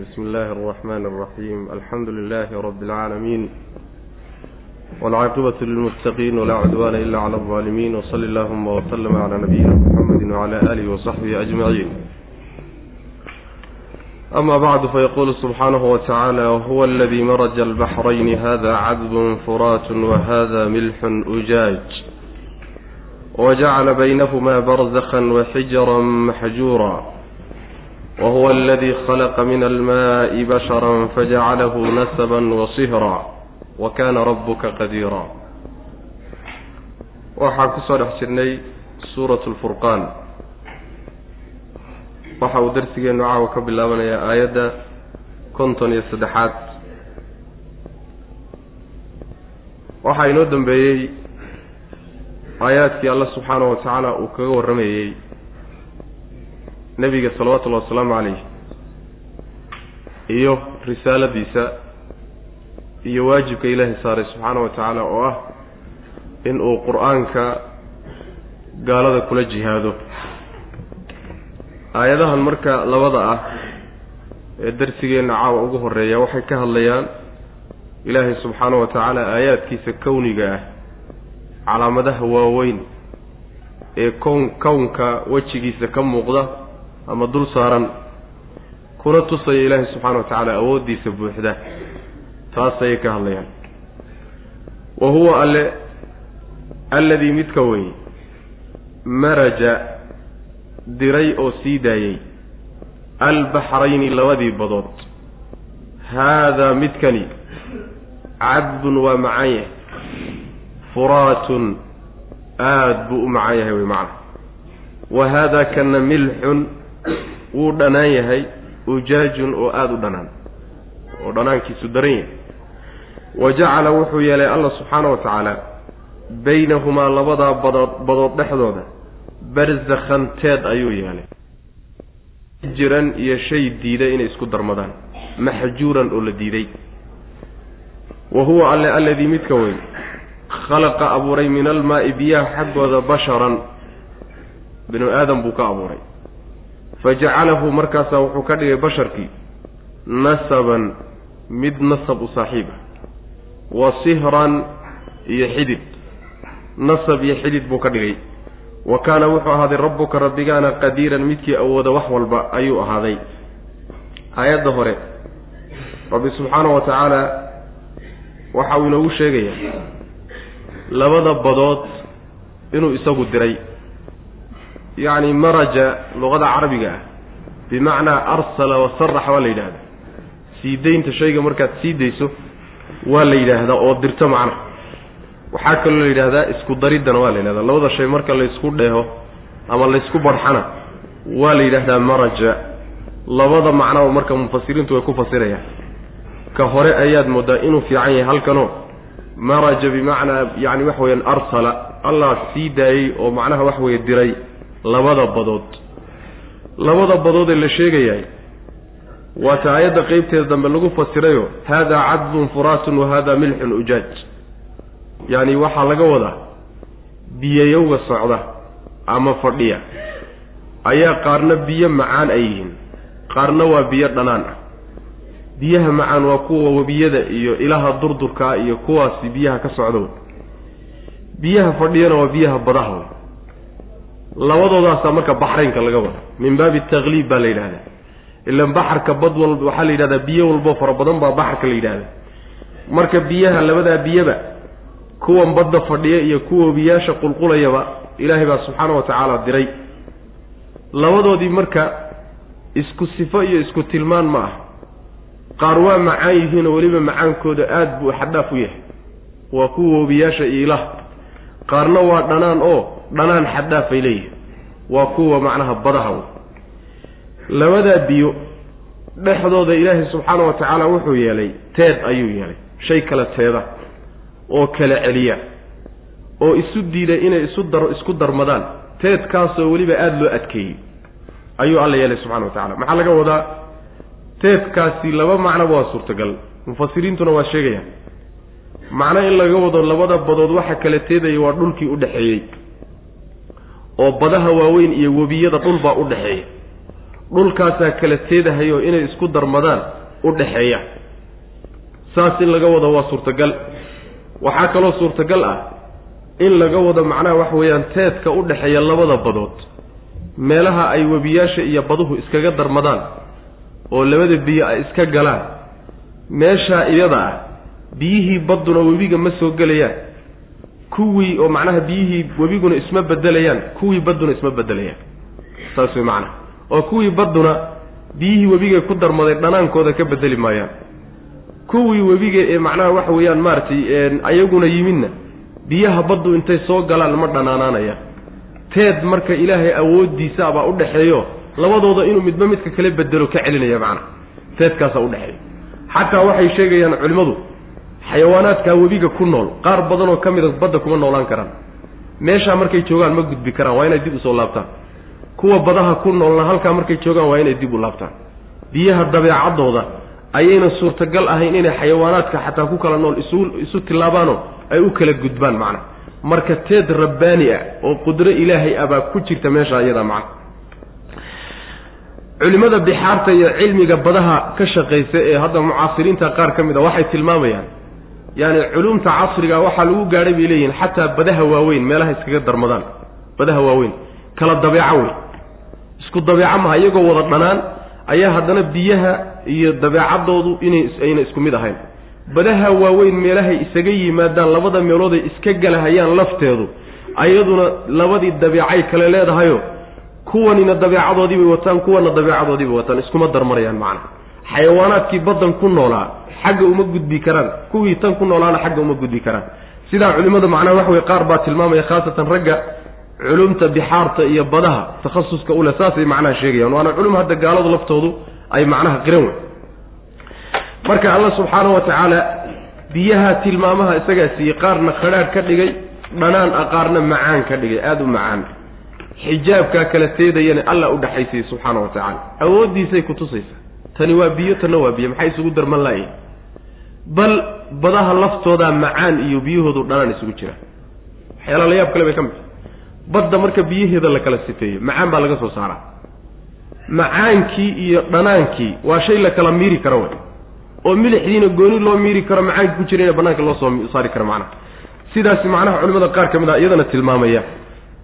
بسم الله الرحمن الرحيم الحمد لله رب العالمين والعاقبة للمتقين ولا عدوان إلا على الظالمين وصل اللهم وسلم على نبينا محمد وعلى آله وصحبه أجمعين أما بعد فيقول سبحانه وتعالى وهو الذي مرج البحرين هذا عذب فرات وهذا ملح أجاج وجعل بينهما برزخا وحجرا محجورا وهو الذي خلق من الماء بشرا فجعله نسبا وصهرا وكان ربك قديرا waxaan ku soo dhex jirnay suuratu lfurqaan waxa uu darsigeennu caawa ka bilaabanayaa aayadda konton iyo saddexaad waxaa inoo dambeeyey aayaadkii alla subxaanahu wa tacaala uu kaga warramayey nebiga salawatullahi wasalaamu calayh iyo risaaladiisa. Iyo waajibka ilaahay saaray subxaanahu wa tacaala oo ah in uu qur'aanka gaalada kula jihaado. Aayadahan marka labada ah ee darsigeenna caawa ugu horreeya waxay ka hadlayaan ilaahay subxaanahu wa tacaala aayaadkiisa kowniga ah calaamadaha waaweyn ee kown kownka wejigiisa ka muuqda ama dul saaran. Kuna tusaya ilaahay subxaana wa tacaala awooddiisa buuxda. Taas ayay ka hadlayaan. Wa huwa alle alladii midka wey maraja diray oo sii daayey albaxrayni labadii badood. Haadaa midkani cadbun waa macaan yahay. Furaatun aada buu u macaan yahay wey macna. Wa haadaa kana milxun wuu dhanaan yahay ujaajun oo aada u dhanaan oo dhanaankiisu daran yahay. Wa jacala wuxuu yeelay allah subxaana wa tacaala baynahumaa labadaa badood badood dhexdooda barzakhan teed ayuu yeelay. Jiran iyo shay diiday inay isku darmadaan maxjuuran oo la diiday. Wa huwa alle alladii midka weyn khalaqa abuuray min almaa'i biyaha xaggooda basharan. Binu aadam buu ka abuuray fajacalahu markaasaa wuxuu ka dhigay basharkii nasaban mid nasab u saaxiib ah wa sihran iyo xidid nasab iyo xidid buu ka dhigay wa kaana wuxuu ahaaday rabbuka rabbigaana qadiiran midkii awooda wax walba ayuu ahaaday aayadda hore rabbi subxaanahu wa tacaala waxa uu inoogu sheegayaa labada badood inuu isagu diray yacni maraja luqada carabiga ah bimacnaa arsala wa sarax waa la yidhahda sii daynta shayga markaad sii dayso waa la yidhaahdaa oo dirto macna. Waxaa kaloo la yidhahdaa isku dariddana waa la yidhahdaa. Labada shay marka laysku dheeho ama laysku barxana waa la yidhaahdaa maraja. Labada macnaba marka mufasiriintu way ku fasirayaan ka hore ayaad moodaa inuu fiican yahay halkanoo. Maraja bimacnaa yacni waxa weyaan arsala allah sii daayey oo macnaha wax weeye diray labada badood. Labada badood ee la sheegayahay waata aayadda qeybteeda dambe lagu fasirayo haadaa cadbun furaatun wa haadaa milxun ujaaj. Yacni waxaa laga wadaa biyayowga socda ama fadhiya. Ayaa qaarna biyo macaan ay yihiin. Qaarna waa biyo dhanaan. Ah biyaha macaan waa kuwa webiyada iyo ilaha durdurkaa iyo kuwaasi biyaha ka socda biyaha fadhiyana waa biyaha badaha labadoodaasaa marka baxraynka laga wada min baabi takliib baa la yidhahdaa. Ilan baxarka bad walba waxaa la yidhahdaa biyo walbo fara badan baa baxarka la yidhahdaa. Marka biyaha labadaa biyaba kuwan badda fadhiya iyo kuwa biyaasha qulqulayaba ilaahay baa subxaana wa tacaala diray. Labadoodii marka isku sifo iyo isku tilmaan ma ah qaar waa macaan yihiinoo weliba macaankooda aada buu xadhaaf u yahay. Waa kuwa webiyaasha iyo ilaah. Qaarna waa dhanaan oo dhanaan xaddaafay leeyihiin waa kuwa macnaha badaha wey labadaa biyo dhexdooda ilaahay subxaana wa tacaala wuxuu yeelay teed ayuu yeelay shay kale teeda oo kala celiya oo isu diiday inay isu dar isku darmadaan. Teedkaasoo weliba aada loo adkeeyey ayuu alla yeelay subxana wa tacala maxaa laga wadaa? Teedkaasi laba macnoba waa suurtagal. Mufasiriintuna waa sheegayaan. Macno in laga wado labada badood waxa kala teedaya waa dhulkii u dhexeeyey oo badaha waaweyn iyo webiyada dhulbaa u dhexeeya dhulkaasaa kala teedahayoo inay isku darmadaan u dhexeeya saas in laga wado waa suurtagal. Waxaa kaloo suurtagal ah in laga wado macnaha waxa weeyaan teedka u dhexeeya labada badood. Meelaha ay webiyaasha iyo baduhu iskaga darmadaan oo labada biyo ay iska galaan. Meeshaa iyada ah biyihii badduna webiga ma soo gelayaan kuwii oo macnaha biyihii webiguna isma bedelayaan kuwii badduna isma bedelayaan saas way macnaha. Oo kuwii badduna biyihii webiga ku darmaday dhanaankooda ka bedeli maayaan. Kuwii webiga ee macnaha waxa weeyaan maaragtay ayaguna yimidna biyaha baddu intay soo galaan ma dhanaanaanayaan. Teed marka ilaahay awooddiisa abaa u dhexeeyo labadooda inuu midba midka kale bedelo ka celinaya macnaha. Teedkaasaa udhexeeya xataa waxay sheegayaan culimmadu xayawaanaadkaa webiga ku nool qaar badanoo ka mida badda kuma noolaan karaan. Meeshaa markay joogaan ma gudbi karaan waa inay dib u soo laabtaan. Kuwa badaha ku noolna halkaa markay joogaan waa inay dib u laabtaan. Biyaha dabeecaddooda ayayna suurtagal ahayn inay xayawaanaadka xataa ku kala nool isu isu tilaabaanoo ay u kala gudbaan macnaha marka teed rabbaani ah oo qudro ilaahay ah baa ku jirta meesha iyadaa macna. Culimmada bixaarta iyo cilmiga badaha ka shaqaysa ee hadda mucaasiriinta qaar ka mid a waxay tilmaamayaan yaani culumta casriga waxaa lagu gaadhay bay leeyihiin xataa badaha waaweyn meelaha iskaga darmadaan. Badaha waaweyn. Kala dabeeco wey. Isku dabeeco maha iyagoo wada dhanaan ayaa haddana biyaha iyo dabeecadoodu inay ayna isku mid ahayn. Badaha waaweyn meelahay isaga yimaadaan labada meelooday iska galahayaan lafteedu ayaduna labadii dabeecay kale leedahayo kuwanina dabeecadoodii bay wataan kuwana dabeecadoodii bay wataan. Iskuma darmarayaan macna xayawaanaadkii baddan ku noolaa xagga uma gudbi karaan. Kuwii tan ku noolaana xagga uma gudbi karaan. Sidaa culimmada macnaha waxa weye qaar baa tilmaamaya khaasatan ragga culumta bixaarta iyo badaha takhasuska uleh saasay macnaha sheegayaan. Waana culum hadda gaaladu laftoodu ay macnaha qiran wey marka alla subxaanahu wa tacaala biyaha tilmaamaha isagaa siiyey qaarna khadhaadh ka dhigay dhanaan a qaarna macaan ka dhigay aada u macaan. Xijaabkaa kala teedayana alla u dhexaysayey subxaana wa tacaala awooddiisay kutusaysaa tani waa biyo tanna waa biyo maxay isugu darman laayihin bal badaha laftoodaa macaan iyo biyahoodu dhanaan isugu jiraan waxyaala la yaab kale bay ka mid badda marka biyaheeda la kala sifeeyo macaan baa laga soo saaraa. Macaankii iyo dhanaankii waa shay la kala miiri karo wey oo milixdiina gooni loo miiri karo macaankii ku jirayna banaanka loo soo saari karo macnaha. Sidaasi macnaha culimada qaar ka mid a iyadana tilmaamaya.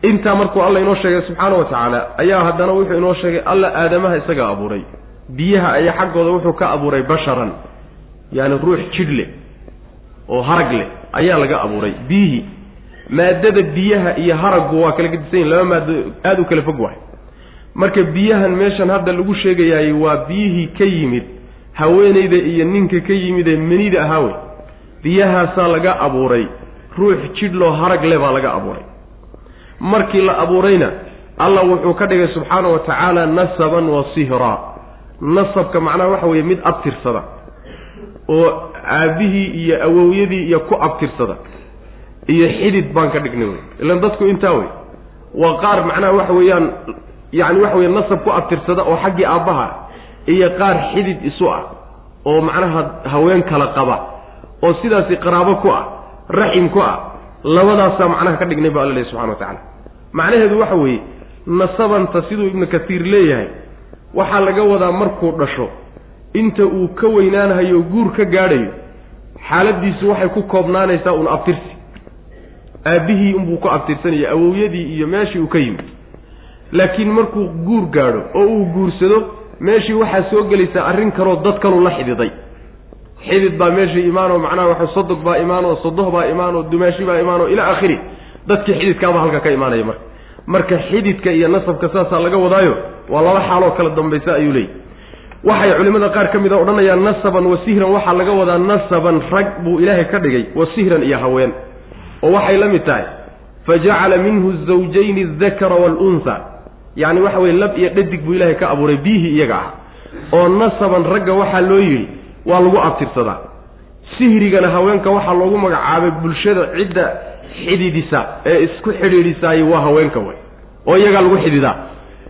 Intaa markuu alla inoo sheegay subxaana wa tacaala ayaa haddana wuxuu inoo sheegay alla aadamaha isagaa abuuray. Biyaha ayaa xaggooda wuxuu ka abuuray basharan yaani ruux jidh leh oo harag leh ayaa laga abuuray. Biyihii maadada biyaha iyo haraggu waa kala gedisan yihiin laba maado aada u kala fog wahay marka biyahan meeshan hadda lagu sheegayaay waa biyihii ka yimid haweenayda iyo ninka ka yimid ee menida ahaa wey biyahaasaa laga abuuray ruux jidh loo harag leh baa laga abuuray. Markii la abuurayna allah wuxuu ka dhigay subxaana wa tacaala nasaban wa sihraa nasabka macnaha waxa weeye mid abtirsada oo aabbihii iyo awowyadii iyo ku abtirsada iyo xidid baan ka dhignay wey. Ilan dadku intaa wey waa qaar macnaha waxa weeyaan yacni waxa weye nasab ku abtirsada oo xaggii aabbaha iyo qaar xidid isu ah oo macnaha haween kala qaba oo sidaasi qaraabo ku ah raxim ku ah labadaasaa macnaha ka dhignay ba alla lehy subxana wa tacala macnaheedu waxa weeye nasabanta siduu ibnu kasiir leeyahay waxaa laga wadaa markuu dhasho inta uu ka weynaanahayo guur ka gaadhayo xaaladiisu waxay ku koobnaanaysaa un abtirsi. Aabbihii unbuu ku abtirsanaya awowyadii iyo meeshii uu ka yimid. Laakiin markuu guur gaadho oo uu guursado meeshii waxaa soo gelaysaa arrin kaloo dad kalu la xididay. Xidid baa meesha imaanoo macnaha waxa sodog baa imaanoo sodoh baa imaanoo dumaashi baa imaanoo ilaa akhiri dadkii xididkaaba halka ka imaanaya marka. Marka xididka iyo nasabka saasaa laga wadaayo waa laba xaaloo kala dambaysa ayuu leeyay waxay culimmada qaar ka mid a odhanayaan nasaban wa sihran waxaa laga wadaa nasaban rag buu ilaahay ka dhigay wa sihran iyo haween oo waxay la mid tahay fa jacala minhu zawjayni aldakara waalunha yacni waxa weye lab iyo dhadig buu ilaahay ka abuuray biyihii iyaga ah oo nasaban ragga waxaa loo yidhi waa lagu abtirsadaa. Sihrigana haweenka waxaa loogu magacaabay bulshada cidda xididisa ee isku xidhiidhisaayey waa haweenka way oo iyagaa lagu xididaa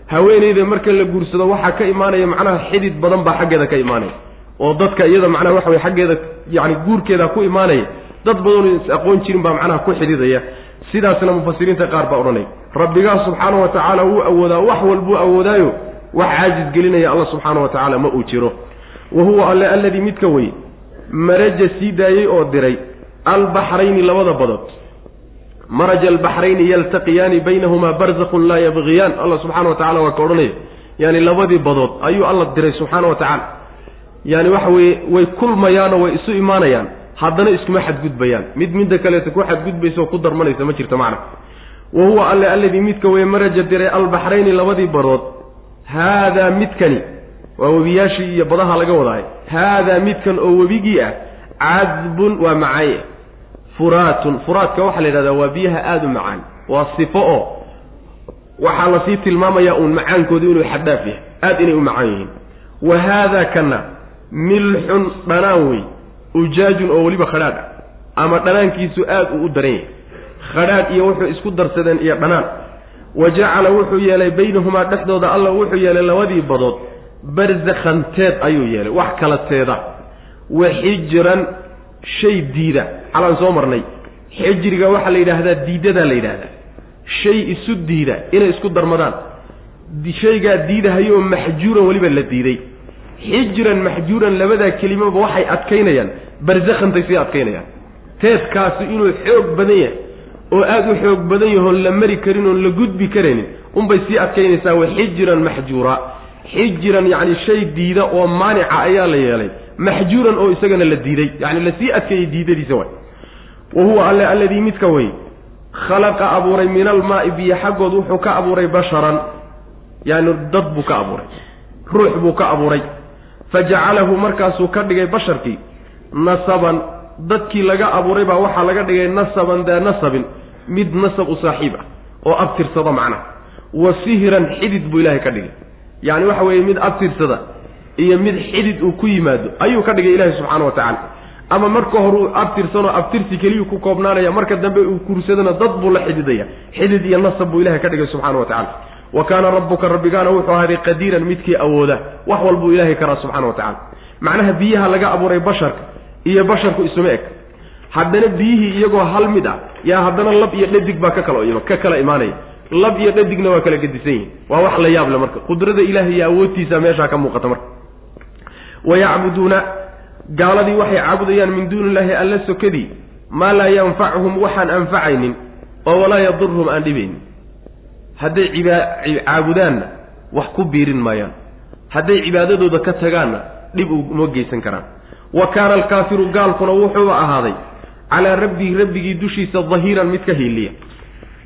haweenayda marka la guursado waxaa ka imaanaya macnaha xidid badan baa xaggeeda ka imaanaya. Oo dadka iyada macnaha waxa weye xaggeeda yacni guurkeeda ku imaanaya. Dad badanoo is aqoon jirin baa macnaha ku xididaya sidaasna mufasiriinta qaar baa odhanaya rabbigaa subxaanahu wa tacaala wuu awoodaa wax walbuu awoodaayo. Wax caajis gelinaya alla subxaana wa tacaala ma uu jiro. Wa huwa alle alladii midka wey maraja sii daayey oo diray albaxrayni labada badood maraja albaxrayni yaltaqiyaani baynahumaa barzakun laa yabgiyaan alla subxana wa tacala waa ka odhanaya. Yani labadii badood ayuu alla diray subxaana wa tacaala yani waxa weeye way kulmayaanoo way isu imaanayaan. Haddana iskuma xadgudbayaan. Mid midda kaleeta ku xadgudbaysa ku darmanaysa ma jirto macna. Wa huwa alle alladii midka weye maraja diray albaxrayni labadii badood. Haadaa midkani waa webiyaashii iyo badaha laga wadahay haadaa midkan oo webigii ah cadbun waa macaaye furaatun furaadka waxaa la yidhahdaa waa biyaha aada u macaan. Waa sifo oo waxaa la sii tilmaamayaa uun macaankoodu inuu xaddaaf yahay aada inay u macaan yihiin. Wa haadaa kana milxun dhanaan wey ujaajun oo weliba khadhaadh ah. Ama dhanaankiisu aada uu u daran yahay. Khadhaadh iyo wuxuu isku darsadeen iyo dhanaan. Wa jacala wuxuu yeelay baynahumaa dhexdooda alla wuxuu yeelay labadii badood barzakhan teed ayuu yeelay wax kala teeda. Wa xijran shay diida. Calaan soo marnay. Xijriga waxaa la yidhaahdaa diidadaa la yidhaahdaa. Shay isu diida inay isku darmadaan. Shaygaa diidahayoo maxjuuran weliba la diiday. Xijran maxjuuran labadaa kelimaba waxay adkaynayaan. Barzakhantay sii adkaynayaan. Teedkaasi inuu xoog badan yahay oo aada u xoog badan yahoon la mari karin oon la gudbi karaynin unbay sii adkaynaysaa wa xijran maxjuura. Xijran yacni shay diida oo maanica ayaa la yeelay maxjuuran oo isagana la diiday. Yacni la sii adkeeyey diidadiisa waay wa huwa alle alladii midka wey khalaqa abuuray min almaa'i biyo xaggood wuxuu ka abuuray basharan. Yacni dad buu ka abuuray. Ruux buu ka abuuray. Fajacalahu markaasuu ka dhigay basharkii nasaban. Dadkii laga abuuray baa waxaa laga dhigay nasaban daa nasabin. Mid nasab u saaxiib ah oo abtirsada macnaha wa sihran xidid buu ilaahay ka dhigay. Yacni waxa weeye mid abtirsada iyo mid xidid uu ku yimaado ayuu ka dhigay ilaahay subxaana wa tacaala. Ama marka hore uu abtirsanoo abtirsi keliyuu ku koobnaanaya marka dambe uu kursadana dad buu la xididaya. Xidid iyo nasab buu ilahay ka dhigay subxana wa tacala wa kaana rabbuka rabbigaana wuxuu ahaaday qadiiran midkii awooda. Wax walbuu ilaahay karaa subxana wa tacala macnaha biyaha laga abuuray basharka iyo basharku isuma eg. Haddana biyihii iyagoo hal mid ah yaa haddana lab iyo dhadig baa ka kala ka kala imaanaya. Lab iyo dhadigna waa kala gedisan yihiin waa wax la yaab le marka. Qudrada ilaahay iyo awoodtiisa meeshaa ka muuqata marka wayacbuduuna gaaladii waxay caabudayaan min duuni illaahi alla sokadii maa laa yanfacuhum waxaan anfacaynin oo walaa yadurhum aan dhibaynin. Hadday caabudaanna wax ku biirin maayaan. Hadday cibaadadooda ka tagaanna dhib uma geysan karaan. Wa kaana alkaafiru gaalkuna wuxuuba ahaaday calaa rabbihi rabbigii dushiisa dahiiran mid ka hiiliya.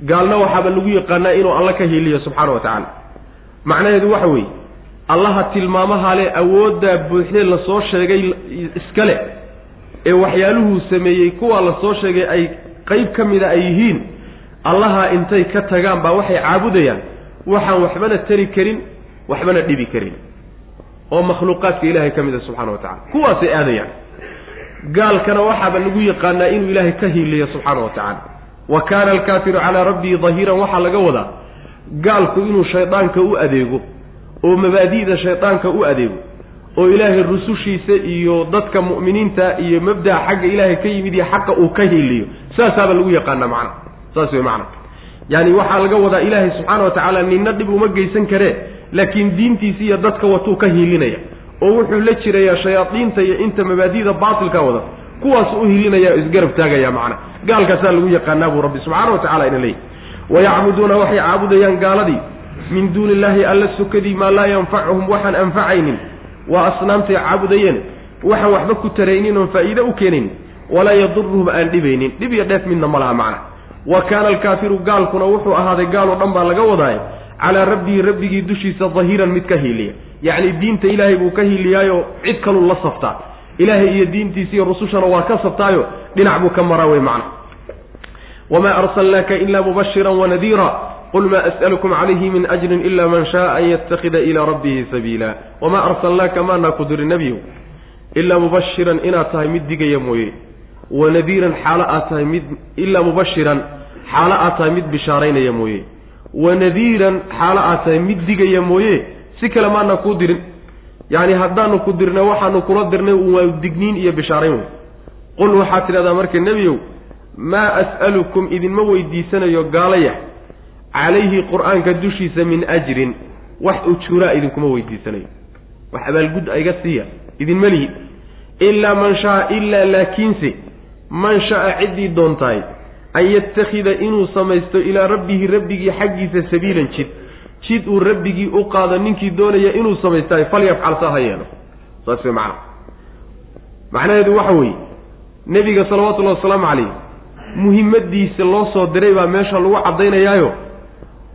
Gaalna waxaaba lagu yaqaanaa inuu alla ka hiiliyo subxaana wa tacaala. Macnaheedu waxa weeye allaha tilmaamaha le awooddaa buuxdee la soo sheegay iskale ee waxyaaluhuu sameeyey kuwaa la soo sheegay ay qeyb ka mida ay yihiin. Allaha intay ka tagaan baa waxay caabudayaan waxaan waxbana tari karin waxbana dhibi karin. Oo makhluuqaadka ilaahay ka a subxana wa tacala kuwaasay aadayaan. Gaalkana waxaaba lagu yaqaanaa inuu ilaahay ka hiiliyo subxaana wa tacaala. Wa kaana alkaafiru calaa rabbihi dahiiran waxaa laga wadaa gaalku inuu shaydaanka u adeego oo mabaadi'da shaydaanka u adeego oo ilaahay rusushiisa iyo dadka mu'miniinta iyo mabda'a xagga ilaahay ka yimid iyo xaqa uu ka hiiliyo saasaaba lagu yaqaanaa macna. Saas wey macna. Yaani waxaa laga wadaa ilaahay subxaana wa tacaala ninna dhib uma geysan karee laakiin diintiisi iyo dadka watuu ka hiilinaya oo wuxuu la jirayaa shayaadiinta iyo inta mabaadi'da baatilka wada kuwaas u hiilinaya o isgarab taagaya macna. Gaalkaasaa lagu yaqaanaa buu rabbi subxaana wa tacala ina leeyahy wayacbuduuna waxay caabudayaan gaaladii min duuni illaahi alla sukadii maa laa yanfacuhum waxaan anfacaynin. Waa asnaamtay caabudayeen waxaan waxba ku taraynin oon faa'iide u keenaynin walaa yaduruhum aan dhibaynin. Dhib iyo dheef midna ma laha macna. Wa kaana alkaafiru gaalkuna wuxuu ahaaday gaaloo dhan baa laga wadaay calaa rabbihi rabbigii dushiisa dahiiran mid ka hiiliya. Yacni diinta ilaahay buu ka hiiliyaayo cid kaluu la saftaa ilaahay iyo diintiisa iyo rusushana waa ka sabtaayo dhinac buu ka maraa wey macna. Wamaa arsalnaaka ila mubashiran wanadiira qul maa as'alukum calayhi min ajrin ila man shaaa an yattakhida ilaa rabbihi sabiila wamaa arsalnaaka maanaa ku dirin nebiyow ilaa mubashiran inaad tahay mid digaya mooye wanadiiran xaalo aad tahay mid ilaa mubashiran xaalo aad tahay mid bishaaraynaya mooye wanadiiran xaalo aad tahay mid digaya mooye si kale maanaa kuu dirin yacni haddaanu ku dirnay waxaanu kula dirnay waa digniin iyo bishaarayn wey qul waxaad tidhahdaa marka nebiyow maa as'alukum idinma weydiisanayo gaalaya calayhi qur'aanka dushiisa min ajrin wax ujuuraa idinkuma weydiisanayo wax abaalgud iga siiya idinma lihi. Ilaa man shaa ilaa laakiinse man shaa ciddii doontahay an yattakhida inuu samaysto ilaa rabbihi rabbigii xaggiisa sabiilan jid. Jid uu rabbigii u qaado ninkii doonaya inuu samaystahay falyafcal saa ha yeelo. Saas wey macana macnaheedu waxa weeye nebiga salawatullahi wasalaamu calayh muhimmadiisa loo soo diray baa meesha lagu caddaynayaayo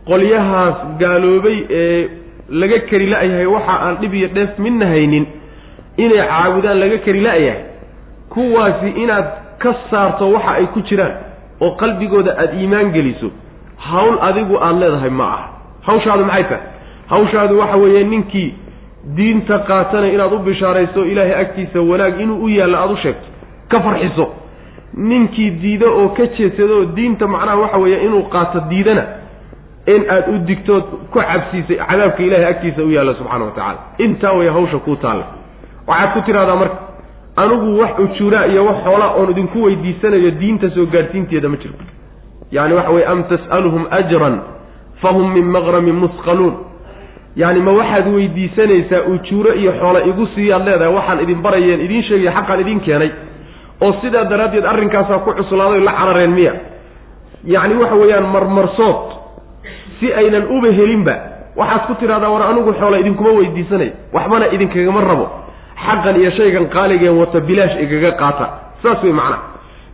qolyahaas gaaloobay ee laga kari la-yahay waxa aan dhib iyo dheef midna haynin inay caabudaan laga kari la-yahay. Kuwaasi inaad ka saarto waxa ay ku jiraan oo qalbigooda aada iimaan geliso hawl adigu aada leedahay ma aha. Hawshaadu maxay tahay? Hawshaadu waxa weeye ninkii diinta qaatana inaad u bishaarayso ilaahay agtiisa wanaag inuu u yaallo aada u sheegto ka farxiso. Ninkii diido oo ka jeedsado oo diinta macnaha waxa weeye inuu qaato diidana in aad u digtood ku cabsiisay cadaabka ilaahay agtiisa u yaalla subxaana wa tacaala. Intaa way hawsha kuu taalla. Waxaad ku tidhahdaa marka anigu wax ujuuraa iyo wax xoolaa oon idinku weydiisanayo diinta soo gaadhsiinteeda ma jirto. Yacni waxa weye am tas'aluhum ajran fahum min maqramin musqaluun. Yacni ma waxaad weydiisanaysaa ujuuro iyo xoola igu siiyaad leedahay waxaan idin barayeen idiin sheegaya xaqaan idiin keenay. Oo sidaa daraaddeed arrinkaasaa ku cuslaaday la carareen miya. Yacni waxa weeyaan marmarsood si aynan uba helinba waxaad ku tidhahdaa war anigu xoola idinkuma weydiisanay waxbana idinkagama rabo. Xaqan iyo shaygan qaaligeen wata bilaash igaga qaata. Saas wey macnaa.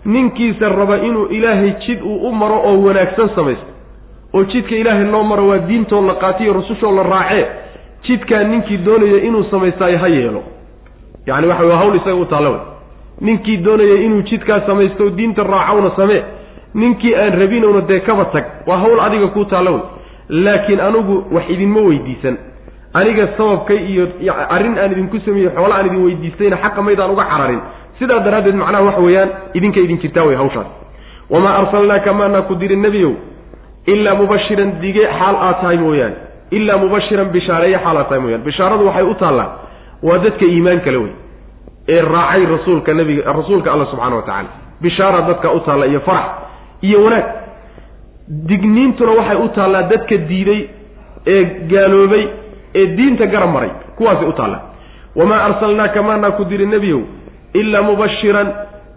Ninkiisa raba inuu ilaahay jid uu u maro oo wanaagsan samaysto. Oo jidka ilaahay loo maro waa diintoo la qaatiyo rusushoo la raacee jidkaa ninkii doonaya inuu samaystaayo ha yeelo. Yacni waxa wey hawl isaga u taalla wey. Ninkii doonaya inuu jidkaa samaysto diinta raacowna samee. Ninkii aan rabinowna dee kaba tag. Waa hawl adiga kuu taalla wey laakiin anigu wax idinma weydiisan. Aniga sababkay iyo arrin aan idinku sameeyey xoola aan idin weydiistayna xaqa maydaan uga cararin sidaa daraaddeed macnaha waxa weeyaan idinka idin jirtaa wey hawshaas. Wamaa arsalnaaka maanaa ku dirin nebiyow ilaa mubashiran dige xaal aad tahay mooyaane. Ilaa mubashiran bishaareeye xaal aad tahay mooyaane. Bishaaradu waxay u taallaa waa dadka iimaankale wey ee raacay rasuulka nabiga rasuulka alla subxana wa tacaala bishaara dadka u taalla iyo farax iyo wanaag digniintuna waxay u taallaa dadka diiday ee gaaloobay ee diinta garab maray kuwaasay u taallaa. Wamaa arsalnaaka maanaa ku diri nebiyow ilaa mubashiran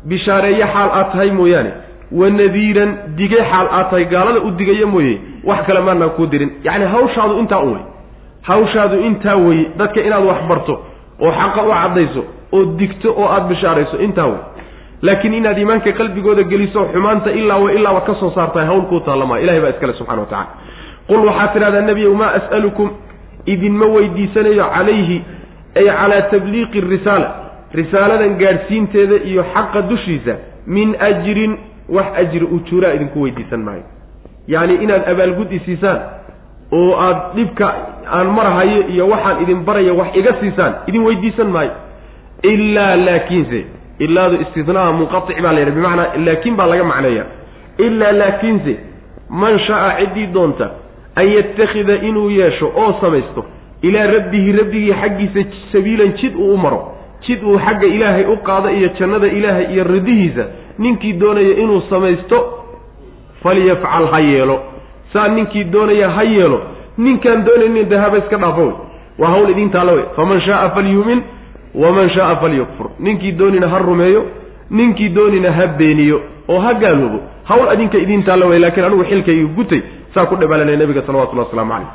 bishaareeye xaal aad tahay mooyaane wa nadiiran dige xaal aad tahay gaalada u digaya mooye wax kale maanaa kuu dirin. Yacni hawshaadu intaa un wey hawshaadu intaa weye dadka inaad wax barto oo xaqa u caddayso oo digto oo aada bishaarayso intaa wey laakiin inaad iimaanka qalbigooda geliso xumaanta ilaa wa ilaaba ka soo saartahay hawl kuu taallama. Ilahay baa iskale subxana wa tacala qul waxaad tidhahdaa nebiyow maa as'alukum idinma weydiisanayo calayhi ay calaa tabliiqi risaala risaaladan gaadhsiinteeda iyo xaqa dushiisa min ajrin wax ajri ujuuraa idinku weydiisan maayo. Yacni inaad abaalgud isiisaan oo aad dhibka aan marahayo iyo waxaan idin baraya wax iga siisaan idin weydiisan maayo. Ilaa laakiinse ilaadu istidnaa munqaic baa la yidhaha bimacnaa laakiin baa laga macneeya ilaa laakiinse man shaa ciddii doonta an yattakhida inuu yeesho oo samaysto ilaa rabbihi rabbigii xaggiisa sabiilan jid uu u maro jid uu xagga ilaahay u qaado iyo jannada ilaahay iyo ridihiisa ninkii doonaya inuu samaysto falyafcal ha yeelo. Saa ninkii doonaya ha yeelo ninkaan doonaynin dee haba iska dhaafo wey waa hawl idintaalla wey. Faman shaaa falyuumin waman shaaa falyakfur ninkii doonina ha rumeeyo ninkii doonina ha beeniyo oo ha gaaloobo hawl adinka idintaalla wey laakiin anigu xilkayga gutay saa ku dhabalanaya nabiga salawatullahi waslamu calayh.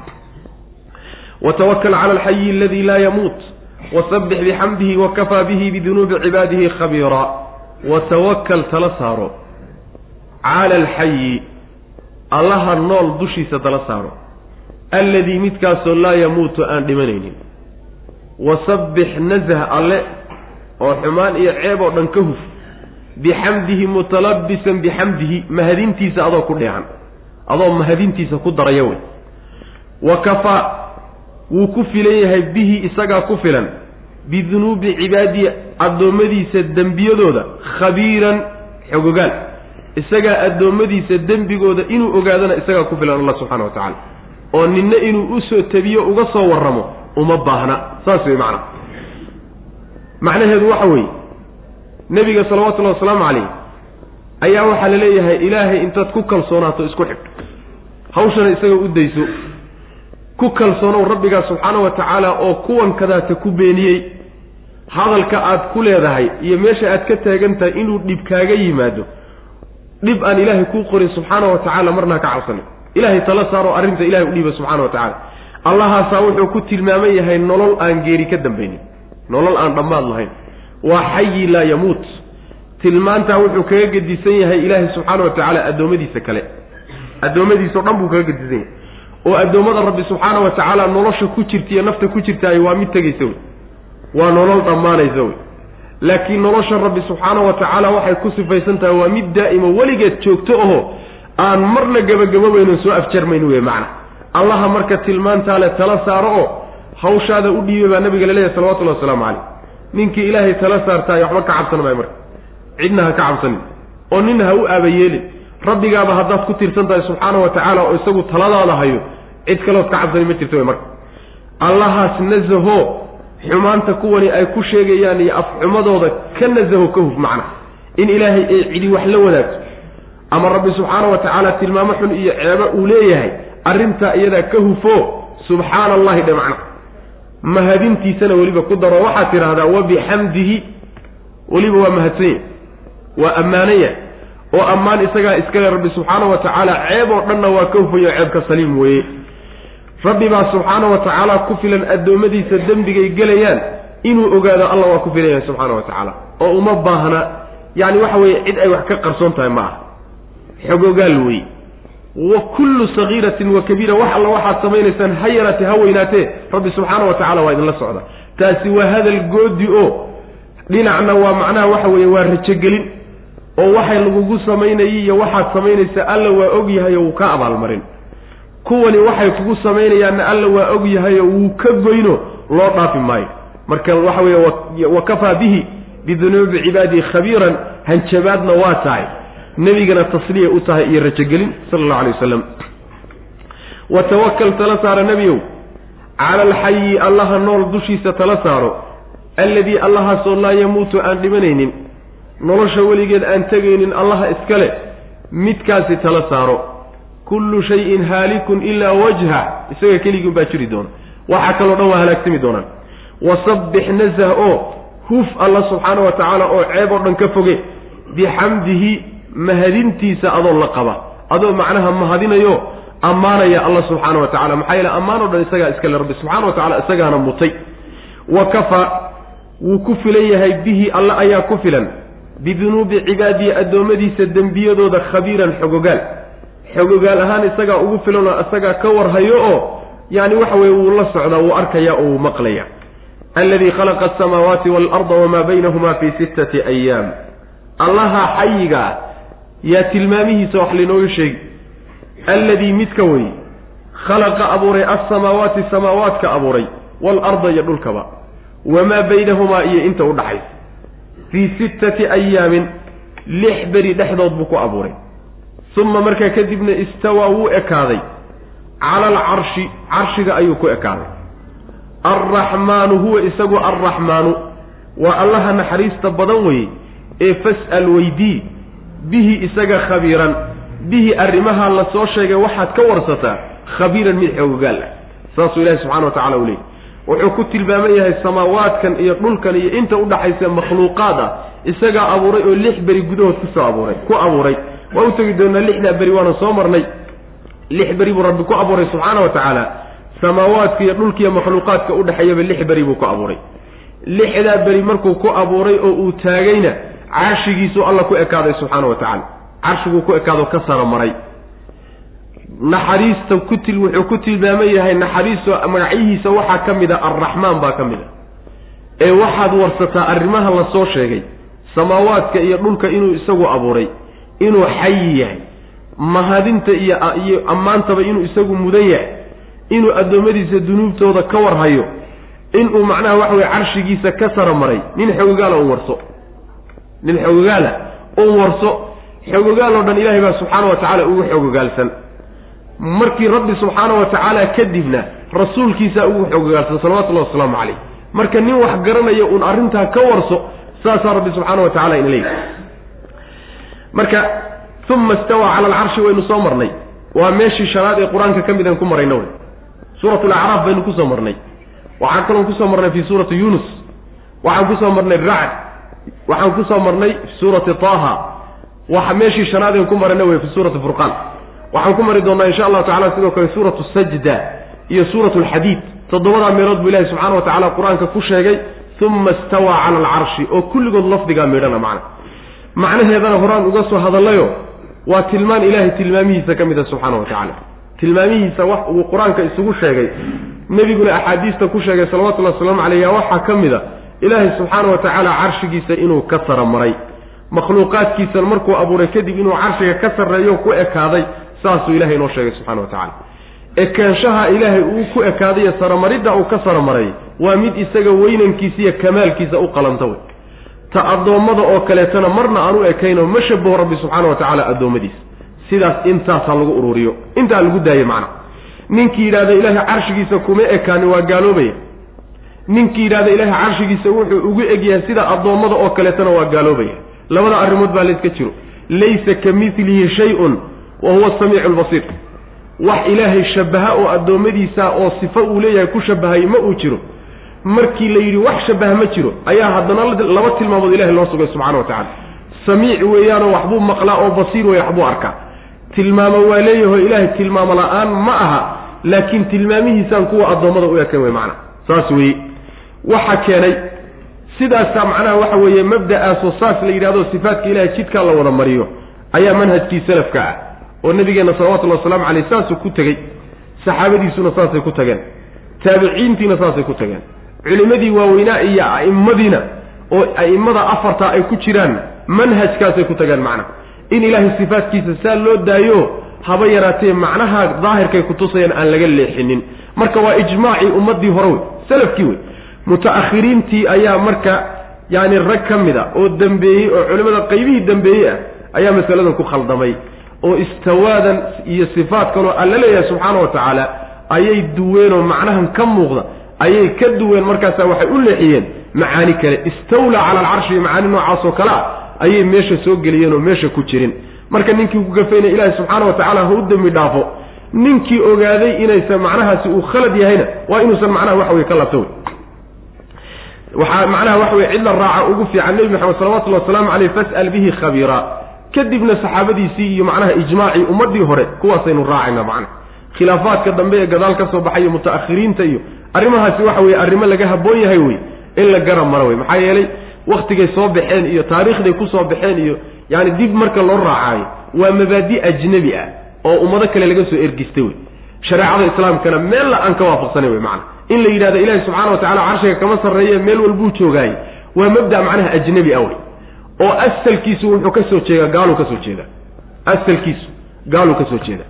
Watawakal cala alxayi aladi laa yamuut wasabbix bixamdihi wakafaa bihi bidunuubi cibaadihi khabiira. Watawakal tala saaro cala alxayi allaha nool dushiisa tala saaro. Alladii midkaasoo laa yamuutu aan dhimanaynin wasabbix nazah alle oo xumaan iyo ceeb oo dhan ka huf. Bixamdihi mutalabisan bixamdihi mahadintiisa adoo ku dheehan. Adoo mahadintiisa ku daraya wey. Wa kafaa wuu ku filan yahay bihi isagaa ku filan. Bidunuubi cibaadihi addoommadiisa dembiyadooda khabiiran xogogaal isagaa addoommadiisa dembigooda inuu ogaadana isagaa ku filan allah subxana wa tacaala oo ninna inuu u soo tabiyo uga soo warramo uma baahna saas wey macna. Macnaheedu waxa weeye nebiga salawatullahi wasalaamu calayh ayaa waxaa la leeyahay ilaahay intaad ku kalsoonaato isku xidh. Hawshana isaga u dayso. Ku kalsoonow rabbigaa subxaana wa tacaala oo kuwan kadaata ku beeniyey. Hadalka aad ku leedahay iyo meesha aad ka taagan tahay inuu dhib kaaga yimaado. Dhib aan ilaahay kuu qorin subxaana wa tacaala marna ka cabsanin ilaahay tala saaroo arrinta ilahay u dhiiba subxana wa tacaala allahaasaa wuxuu ku tilmaaman yahay nolol aan geeri ka dambaynin. Nolol aan dhammaad lahayn. Waa xayi laa yamuut. Tilmaantaa wuxuu kaga gedisan yahay ilaahay subxaana wa tacaala addoommadiisa kale. Addoommadiisao dhan buu kaga gedisan yahay. Oo addoommada rabbi subxaana wa tacaala nolosha ku jirta iyo nafta ku jirtaay waa mid tegaysa wey. Waa nolol dhammaanaysa wey. Laakiin nolosha rabbi subxaana wa tacaala waxay ku sifaysan tahay waa mid daa'imo weligeed joogto oho aan marna gebagabobayno soo afjarmayn wey macna allaha marka tilmaantaa le tala saaro oo hawshaada u dhiibay baa nabiga la leeyahay salawatullahi wasalaamu caleyh ninkii ilaahay tala saartaay waxba ka cabsan maayo marka. Cidna ha ka cabsanin oo nin ha u aabayeelin rabbigaaba haddaad ku tiirsan tahay subxaana wa tacaala oo isagu taladaada hayo cid kalood ka cabsani ma jirto wey marka. Allahaas nasaho xumaanta kuwani ay ku sheegayaan iyo afxumadooda ka nasaho ka huf macna. In ilaahay ay cidi wax la wadaagto. Ama rabbi subxaana wa tacaala tilmaamo xun iyo ceebo uu leeyahay arrintaa iyadaa ka hufo subxaana allahi dhe macna mahadintiisana weliba ku daro. Waxaad tidhaahdaa wabixamdihi weliba waa mahadsanya waa ammaanaya. Oo ammaan isagaa iskale rabbi subxaana wa tacaala ceeb oo dhanna waa ka hufayo ceebka saliim weeye. Rabbi baa subxaana wa tacaala ku filan addoommadiisa dembigay gelayaan. Inuu ogaado alla waa ku filan yahay subxaana wa tacaala oo uma baahna yacni waxa weeye cid ay wax ka qarsoon tahay ma aha. Xogogaal weeye wa kullu sagiiratin wa kabiira wax alla waxaad samaynaysaan ha yaraatee ha weynaatee rabbi subxaana wa tacala waa idinla socda taasi waa hadal goodi oo dhinacna waa macnaha waxa weeye waa rajogelin oo waxay lagugu samaynayay iyo waxaad samaynaysaa alla waa og yahay oo wuu ka abaalmarin. Kuwani waxay kugu samaynayaanna alla waa og yahay oo wuu ka goyno loo dhaafi maayo. Marka waxa weeye wa kafaa bihi bidunuubi cibaadihi khabiiran hanjabaadna waa tahay nebigana tasliya u tahay iyo rajogelin sala allahu alay wasalam wa tawakal tala saara nebiyow cala alxayi allaha nool dushiisa tala saaro alladii allahaasoo laa yamuutu aan dhimanaynin nolosha weligeed aan tegaynin allaha iskale midkaasi tala saaro. Kullu shayin haalikun ilaa wajha isaga keligii baa jiri doona. Waxa kaloo dhan waa halaagsami doonaan. Wasabbix nasah oo huf alla subxaana wa tacaala oo ceeb oo dhan ka foge bixamdihi mahadintiisa adoo la qaba adoo macnaha mahadinayo ammaanaya alla subxaana wa tacala maxaa yeele ammaan o dhan isagaa iskale rabbi. Subxana wa tacala isagaana mutay. Wa kafa wuu ku filan yahay. Bihi alla ayaa ku filan. Bidunuubi cibaadihi addoommadiisa dembiyadooda khabiiran xogogaal. Xogogaal ahaan isagaa ugu filanoo isagaa ka warhayo oo yacni waxa weye wuu la socdaa wuu arkaya oo wuu maqlaya alladii khalaqa asamaawaati waalarda wamaa baynahuma fii sittati ayaam allaha xayiga ah yaa tilmaamihiisa wax linooga sheegi alladii midka wey khalaqa abuuray alsamaawaati samaawaadka abuuray waalarda iyo dhulkaba. Wamaa baynahumaa iyo inta u dhaxaysa. Fii sittati ayaamin lix beri dhexdood buu ku abuuray. Uma markaa kadibna istawaa wuu ekaaday. Cala alcarshi carshiga ayuu ku ekaaday. Alraxmaanu huwa isagu alraxmaanu waa allaha naxariista badan weye ee fas'al weydii bihi isaga khabiiran. Bihi arrimaha la soo sheegay waxaad ka warsataa khabiiran mid xoogogaal ah. Saasuu ilahi subxana wa tacala u leeyay wuxuu ku tilmaaman yahay samaawaadkan iyo dhulkan iyo inta udhaxaysa makhluuqaad ah isagaa abuuray oo lix beri gudahood ku soo abuuray ku abuuray. Waa u tegi doonaa lixdaa beri waana soo marnay. Lix beri buu rabbi ku abuuray subxaana wa tacaala. Samaawaadka iyo dhulkiiyo makhluuqaadka udhexeeyaba lix beri buu ku abuuray. Lixdaa beri markuu ku abuuray oo uu taagayna carshigiisuu alla ku ekaaday subxaana wa tacaala. Carshiguu ku ekaado ka sara maray. Naxariista ku til wuxuu ku tilmaaman yahay naxariisto magacyihiisa waxaa ka mid a alraxmaan baa ka mid a ee waxaad warsataa arrimaha la soo sheegay samaawaadka iyo dhulka inuu isagu abuuray inuu xayi yahay mahadinta iyo iyo ammaantaba inuu isagu mudan yahay inuu addoommadiisa dunuubtooda ka warhayo inuu macnaha waxa weye carshigiisa ka sara maray nin xogogaala un warso nin xogogaala un warso xogogaal oo dhan ilaahay baa subxaana wa tacaala ugu xogogaalsan. Markii rabbi subxaana wa tacaala kadibna rasuulkiisaa ugu xoogagaalsan salawatullahi wasalaamu calayh. Marka nin wax garanaya uun arrintaa ka warso saasaa rabbi subxaana wa tacala ina leeyahy marka uma istawaa cala alcarshi waynu soo marnay. Waa meeshii shanaad ee qur'aanka ka mid aan ku marayna wey suurat alacraaf baynu ku soo marnay. Waxaan kaloon ku soo marnay fi suurati yunus waxaan ku soo marnay racd waxaan ku soo marnay fi suurati taha waxa meeshii shanaadeen ku marayna wey fi suurati furqaan. Waxaan ku mari doonaa insha allahu tacala sidoo kale suuratu sajda iyo suuratu alxadiid. Toddobadaa meelood buu ilahi subxaana wa tacala qur'aanka ku sheegay uma istawaa cala alcarshi oo kulligood lafdigaa midhana macna. Macnaheedana horaan uga soo hadallayo waa tilmaan ilaahay tilmaamihiisa ka mid a subxaana wa tacaala. Tilmaamihiisa wax uu qur'aanka isugu sheegay nebiguna axaadiista ku sheegay salawatullahi wasalaamu caleyh waxaa ka mid a ilaahay subxaana wa tacaala carshigiisa inuu ka saramaray makhluuqaadkiisan markuu abuuray kadib inuu carshiga ka sarreeyo ku ekaaday saasuu ilahay inoo sheegay subxana wa tacala ekaanshaha ilaahay uu ku ekaaday iyo saramaridda uu ka saramaray waa mid isaga weynankiisa iyo kamaalkiisa u qalanta wey. Ta addoommada oo kaleetana marna aan u ekaynoo ma shabaho rabbi subxaana wa tacaala addoommadiisa sidaas intaasaa lagu ururiyo. Intaa lagu daaye macna. Ninkii yidhahda ilaahay carshigiisa kuma ekaani waa gaaloobaya ninkii yidhahda ilaahay carshigiisa wuxuu ugu egyahay sida addoommada oo kaleetana waa gaaloobaya. Labada arrimood baa layska jiro. Laysa ka milihi shay-un wa huwa asamiicu albasiir wax ilaahay shabaha oo addoommadiisa oo sifo uu leeyahay ku shabahay ma uu jiro. Markii la yidhi wax shabaha ma jiro ayaa haddana laba tilmaamood ilahay loo sugay subxana wa tacala samiic weeyaanoo waxbuu maqlaa oo basiir weeye waxbuu arkaa. Tilmaamo waa leeyaho ilaahay tilmaamo la'aan ma aha laakiin tilmaamihiisaan kuwa addoommada u ekan wey macana saas weeye waxa keenay. Sidaasaa macnaha waxa weeye mabda'aasoo saas la yidhahdo sifaatka ilahay jidkaa la wada mariyo ayaa manhajkii salafka ah oo nabigeenna salawatullahi wasalaamu caleyh saasuu ku tegey. Saxaabadiisuna saasay ku tageen. Taabiciintiina saasay ku tageen. Culimmadii waaweynaa iyo a'immadiina oo a'immada afartaa ay ku jiraan manhajkaasay ku tageen macnaha in ilaahay sifaatkiisa saa loo daayo haba yaraatee macnaha daahirkay kutusayaan aan laga leexinin. Marka waa ijmaacii ummaddii hore wey salafkii wey muta-akhiriintii ayaa marka yaani rag ka mid a oo dambeeyey oo culimmada qaybihii dambeeyey ah ayaa masaladan ku khaldamay. Oo istawaadan iyo sifaatkanoo alla leeyahay subxaana wa tacaala ayay duweenoo macnahan ka muuqda ayay ka duween markaasaa waxay u leexiyeen macaani kale. Istawlaa cala alcarshi macaani noocaas oo kale ah ayay meesha soo geliyeen oo meesha ku jirin. Marka ninkii ku gafaynaya ilaahi subxaana wa tacala ha u dembi dhaafo. Ninkii ogaaday inaysan macnahaasi uu khalad yahayna waa inuusan macnaha waxa weye ka labta wey waxaa macnaha waxa weye cid la raaca ugu fiican nebi maxamed salawatullahi wasalaamu caleyh fas'al bihi khabiira. Kadibna saxaabadiisii iyo macnaha ijmaacii ummaddii hore kuwaasaynu raacayna macnaha khilaafaadka dambe ee gadaal ka soo baxay iyo muta-akhiriinta iyo arrimahaasi waxa weeye arrimo laga habboon yahay wey in la garab maro wey maxaa yeelay waktigay soo baxeen iyo taariikhday ku soo baxeen iyo yaani dib marka loo raacaayo waa mabaadi ajnabi ah oo ummado kale laga soo ergistay wey shareecada islaamkana meella aan ka waafaqsanay wey macana in la yidhahdo ilaahi subxana wa tacala carshiga kama sarreeye meel walbuu joogaayey waa mabda macnaha ajnabi wey oo asalkiisu wuxuu ka soo jeedaa gaaluu ka soo jeedaa. Asalkiisu gaaluu ka soo jeeda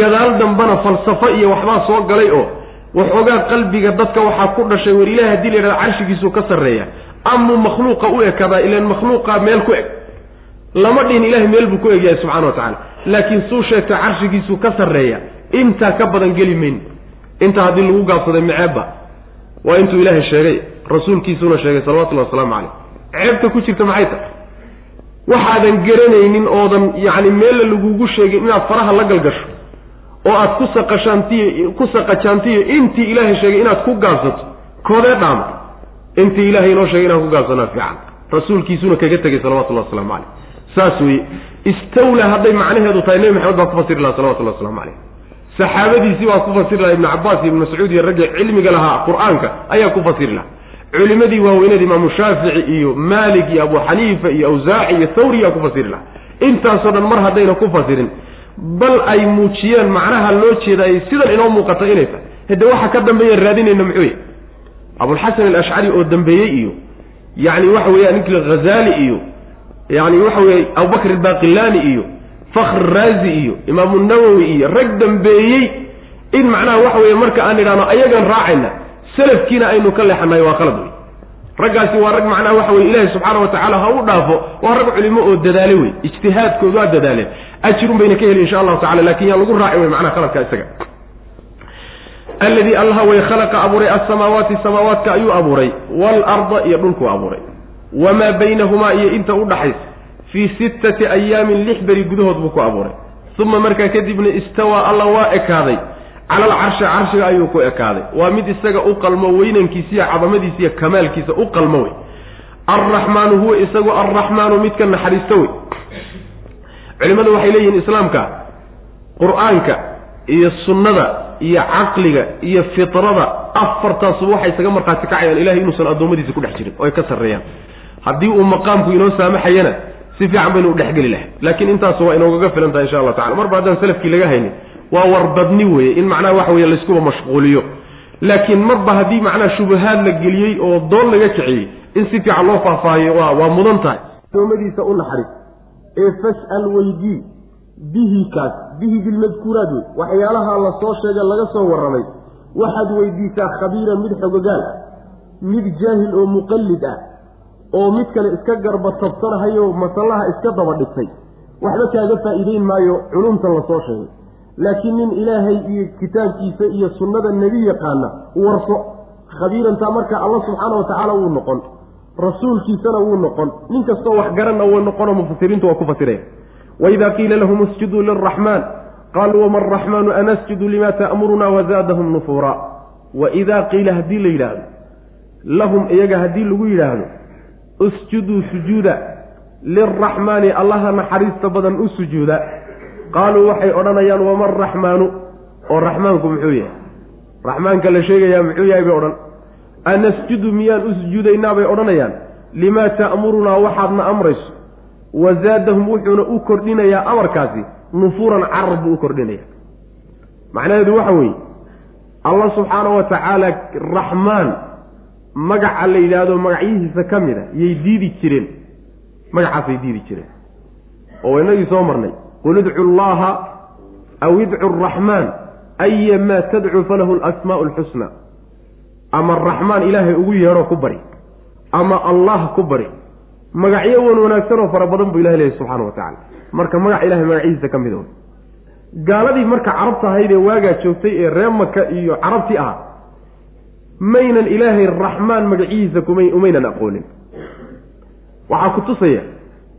gadaal dambana falsafo iyo waxbaa soo galay oo waxoogaa qalbiga dadka waxaa ku dhashay war ilahi haddii la yidhahdo carshigiisuu ka sarreeya amuu makhluuqa u ekadaa ilan makhluuqa meel ku eg. Lama dhihin ilahay meel buu ku egyahay subxana wa tacala laakiin suu sheegta carshigiisuu ka sarreeya intaa ka badan geli mayn intaa haddii lagu gaabsaday maceebba waa intuu ilaahay sheegay rasuulkiisuna sheegay salawatullahi wasalaamu caleyh ceebta ku jirta maxay tahay? Waxaadan garanaynin oodan yacni meella lagugu sheegin inaad faraha la galgasho oo aad ku saqashaantiyo ku saqajaantiyo intii ilaahay sheegay inaad ku gaabsato koodee dhaama. Intii ilaahay inoo sheegay inaan ku gaabsanaa fiican. Rasuulkiisuna kaga tegay salawatullahi waslamu caleyh saas weeye istawla hadday macnaheedu tahay nebi maxamed baa ku fasiri lahaa salawatullahi waslamu caleyh saxaabadiisii waa ku fasiri lahaa ibnu cabbaas iyo ibnu mascuud iyo raggii cilmiga lahaa qur'aanka ayaa ku fasiri lahaa. Culimadii waaweynada imaamu shaafici iyo maalik iyo abu xaniifa iyo awsaaci iyo thawriyaa ku fasiri lahaa. Intaasoo dhan mar haddayna ku fasirin bal ay muujiyeen macnaha loo jeedaay sidan inoo muuqata inay tahay. Hade waxa ka dambeeya raadinayna muxuu yahy abulxasan alashcari oo dambeeyey iyo yacni waxa weeya ninkii hazaali iyo yani waxa weeye abubakr albaqilani iyo fakhr raazi iyo imaamu nawowi iyo rag dambeeyey in macnaha waxa weeye marka aan idhahno ayagan raacayna salafkiina aynu ka leexanahay waa qalad wey raggaasi waa rag macnaha waxa weye ilaahi subxaana wa tacala ha u dhaafo waa rag culimo oo dadaale wey ijtihaadkoodu waa dadaaleen ajrun bayna ka heli insha allahu tacala laakiin yaan lagu raaci wey macnaha khaladka isaga. Alladii allaha way khalaqa abuuray alsamaawaati samaawaadka ayuu abuuray waalarda iyo dhulkuu abuuray. Wamaa baynahumaa iyo inta u dhaxaysa fii sittati ayaamin lix beri gudahood buu ku abuuray. Uma markaa kadibna istawaa alla waa ekaaday. Cala alcarshi carshiga ayuu ku ekaaday. Waa mid isaga u qalmo weynankiisa iyo cadamadiisa iyo kamaalkiisa u qalmo wey. Alraxmaanu huwa isagu alraxmaanu midka naxariisto wey. Culimmadu waxay leeyihiin islaamka qur'aanka iyo sunnada iyo caqliga iyo fitrada afartaasuba waxay isaga markhaati kacayaan. Ilahay inuusan addoommadiisa ku dhex jirin oo ay ka sarreeyaan. Haddii uu maqaamku inoo saamaxayana si fiican baynu u dhexgeli lahay laakiin intaasu waa inoogaga filan tahay insha allah tacala marba haddaan salafkii laga haynin waa warbadni weeye. In macnaha waxa weye layskuba mashquuliyo. Laakiin marba haddii macnaha shubahaad la geliyey oo doon laga kiciyey in si fiican loo faahfaahiyo waa mudan tahay. Adoomadiisa u naxariis. Ee fas'al weydii bihi kaas bihi bilmadkuuraat wey waxyaalaha la soo sheega laga soo warramay. Waxaad weydiisaa khabiiran mid xogogaal mid jaahil oo muqallid ah oo mid kale iska garba tabsanahayo masallaha iska daba dhigtay. Waxba kaaga faa'iideyn maayo culumtan la soo sheegay. Laakiin nin ilaahay iyo kitaabkiisa iyo sunnada nebi yaqaana warso khabiirantaa marka alla subxaana wa tacaala wuu noqon rasuulkiisana wuu noqon. Nin kastoo wax garanna wuu noqonoo mufasiriintu waa ku fasiraya waidaa qiila lahum isjuduu liraxmaan qaaluu wama araxmaanu anasjudu lima ta'muruna wazaadahum nufuura waidaa qiila haddii la yidhaahdo lahum iyaga haddii lagu yidhaahdo usjuduu sujuuda lilraxmaani allaha naxariista badan u sujuuda. Qaaluu waxay odhanayaan wama araxmaanu oo raxmaanku muxuu yahay? Raxmaanka la sheegayaa muxuu yahay bay odhan. Anasjudu miyaan u sujuudaynaa? bay odhanayaan. Limaa ta'murunaa waxaadna amrayso. Wazaadahum wuxuuna u kordhinayaa amarkaasi. Nufuuran carar buu u kordhinaya macnaheedu waxa weeye allah subxaana wa tacaala raxmaan magaca la yidhaahdo magacyihiisa ka mid a yay diidi jireen. Magacaasay diidi jireen. Oo inagii soo marnay. Qul idcu llaha aw idcu araxmaan ayamaa tadcu falahu alasmaa'u alxusna ama araxmaan ilaahay ugu yeedho ku bari. Ama allah ku bari. Magacyo wan wanaagsan oo fara badan buu ilahay leeyahy subxana wa tacala marka magac ilahay magacihiisa ka mid o gaaladii marka carabta ahayd ee waagaa joogtay ee ree maka iyo carabtii ah maynan ilaahay raxmaan magacihiisa umaynan aqoonin. Waxaa ku tusaya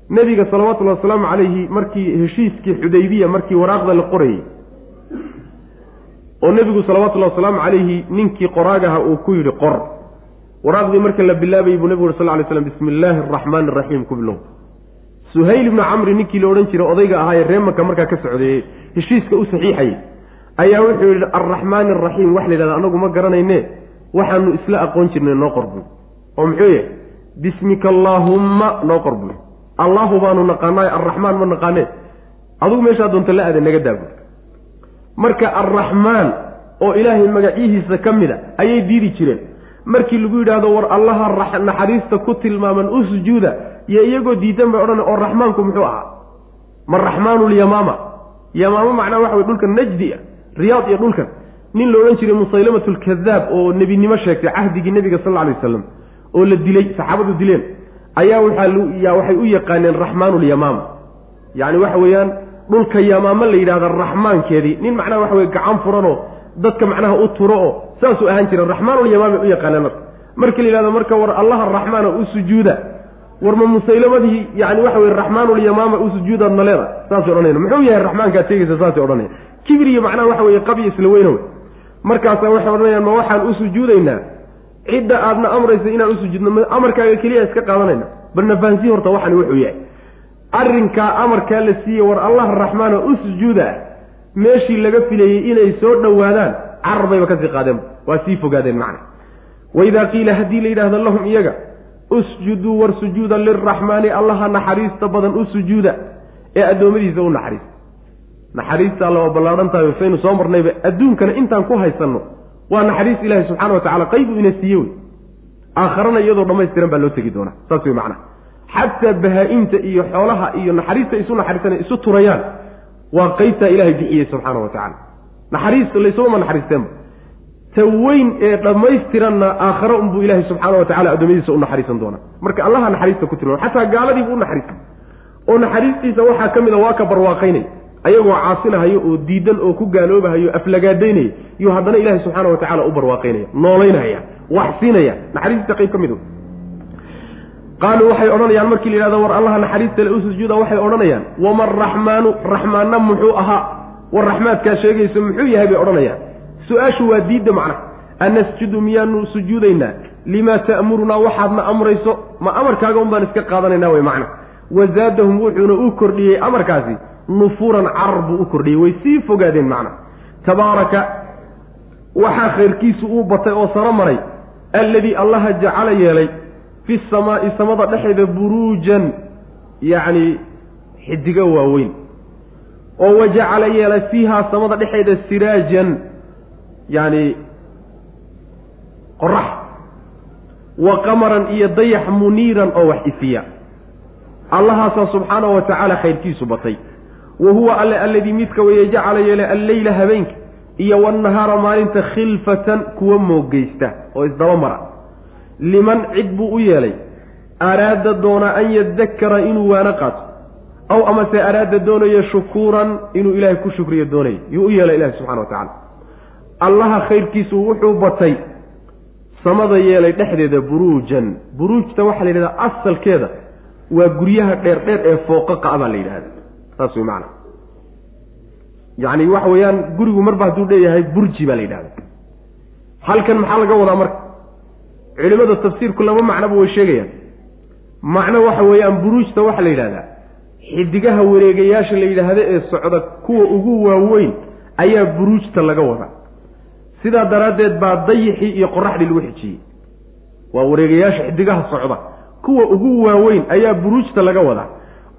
nebiga salawatullahi wasalaamu calayhi markii heshiiskii xudaybiya markii waraaqda la qorayey oo nebigu salawatullahi wasalaamu calayhi ninkii qoraagaha uu ku yidhi qor. Waraaqdii marka la bilaabayay buu nebigu uri sal ly slam bismi illaahi araxmaani araxiim ku bilow suhayl ibnu camri ninkii la odhan jiray odayga ahaa ee reemaka markaa ka socdeeyey heshiiska u saxiixayay ayaa wuxuu yidhi arraxmaani araxiim wax la yidhahda anagu ma garanayne waxaanu isla aqoon jirnay noo qorbuy oo muxuu yahay? Bismika allaahumma noo qorbuy allahu baanu naqaanaay arraxmaan ma naqaanee adugu meeshaa doonta la aada naga daabu. Marka arraxmaan oo ilaahay magacyihiisa ka mid a ayay diidi jireen. Markii lagu yidhaahdo war allaha naxariista ku tilmaaman u sujuuda iyo iyagoo diidan bay odhan oo raxmaanku muxuu ahaa? Ma raxmaanu lyamaama yamaama macnaa waxa wey dhulkan najdi a riyaad iyo dhulkan nin la odhan jiray musaylamatu lkadaab oo nebinimo sheegtay cahdigii nebiga sal alay wasalam oo la dilay saxaabadu dileen ayaa waxay u yaqaaneen raxmaanu lyamaama yacni waxa weeyaan dhulka yamaama la yidhahda raxmaankeedii nin macnaha waxa weye gacan furanoo dadka macnaha u turo oo saasuu ahaan jira raxmaanulyamaan bay u yaqaaneen marka. Marka la yidhahdo marka war allaha raxmaana u sujuuda. War ma musaylamadii yani waxa weye raxmaanulyamaama u sujuudaad naleeda saasay odhanayna muxuu yahay raxmaankaad sheegaysa saasay odhanaya kibriyo macnaha waxa weye qabyo isla weyna wey markaasaa waxay odhanayaan ma waxaan u sujuudaynaa? Cidda aadna amraysa inaan u sujuudno amarkaaga keliya iska qaadanayna? Bal nafahansihi horta waxani wuxuu yahay arrinkaa amarkaa la siiyey war allah raxmaana u sujuuda meeshii laga filayey inay soo dhowaadaan carar bayba ka sii qaadeen waa sii fogaadeen macna. Waidaa qiila haddii la yidhahdo lahum iyaga usjuduu war sujuuda liraxmaani allaha naxariista badan u sujuuda ee addoommadiisa u naxariista naxariista alla waa ballaadhan tahay saynu soo marnayba adduunkana intaan ku haysanno waa naxariis ilaahi subxana wa tacala qaybu ina siiye wey. Aakharana iyadoo dhammaystiran baa loo tegi doonaa saas wey macnaha. Xataa bahaa-inta iyo xoolaha iyo naxariista isu naxariisanay isu turayaan waa qeybtaa ilaahay bixiyey subxaana wa tacala naxariista laysumama naxariisteenba ta weyn ee dhammaystiranna aakhare unbuu ilaahay subxaana wa tacala addoommadiisa u naxariisan doonaa. Marka allaha naxariista ku tilmaama xataa gaaladiibu u oo naxariistiisa waxaa ka mid a waa ka barwaaqaynay ayagoo caasinahayo oo diidan oo ku gaaloobahayo aflagaadaynaya iyo haddana ilaahay subxaana wa tacala u barwaaqaynaya noolaynaya wax siinaya naxariistiisa qayb ka mid qaaluu waxay odhanayaan markii la yidhahdo war allaha naxariista le u sujuuda waxay odhanayaan wama araxmaanu raxmaanna muxuu ahaa? War raxmaadkaa sheegayso muxuu yahay? bay odhanayaan. Su'aashu waa diidda macnaha anasjudu miyaanu sujuudaynaa? Limaa ta'murunaa? Waxaadna amrayso? Ma amarkaaga un iska qaadanaynaa wey macna. Wazaadahum wuxuuna u kordhiyey amarkaasi nufuuran carar buu u kordhiyey. Way sii fogaadeen macna. Tabaaraka waxaa khayrkiisu uu batay oo saro maray. Alladii allaha jacala yeelay fi samaa'i samada dhexeeda buruujan yacni xidigo waaweyn. Oo wajacala yeelay fiihaa samada dhexeeda siraajan yacni qorax. Wa qamaran iyo dayax muniiran oo wax ifiya allahaasaa subxaanahu wa tacaala khayrkiisu batay wa huwa alle alladii midka weeye jacala yeelay alleyla habeenka iyo wannahaara maalinta khilfatan kuwa moogeysta oo isdaba mara. Liman cid buu u yeelay araada doonaa an yadakara inuu waano qaato aw amase araada doonayo shukuuran inuu ilaahay ku shukriyo doonayo yuu u yeelay ilahi subxana wa tacaala. Allaha khayrkiisu wuxuu batay samada yeelay dhexdeeda buruujan. Buruujta waxaa la yidhahdaa asalkeeda waa guryaha dheer dheer ee fooqaqa a baa la yidhahda saas wey macana yacni waxa weeyaan gurigu marba hadduu leeyahay burji baa la yidhahda halkan maxaa laga wadaa marka? Culimada tafsiirku laba macnoba way sheegayaan. Macno waxa weeyaan buruujta waxaa la yidhahdaa. Xidigaha wareegayaasha la yidhaahdo ee socda kuwa ugu waaweyn ayaa buruujta laga wadaa. Sidaa daraaddeed baa dayixii iyo qoraxdii lagu xijiyey. Waa wareegayaasha xidigaha socda. Kuwa ugu waaweyn ayaa buruujta laga wadaa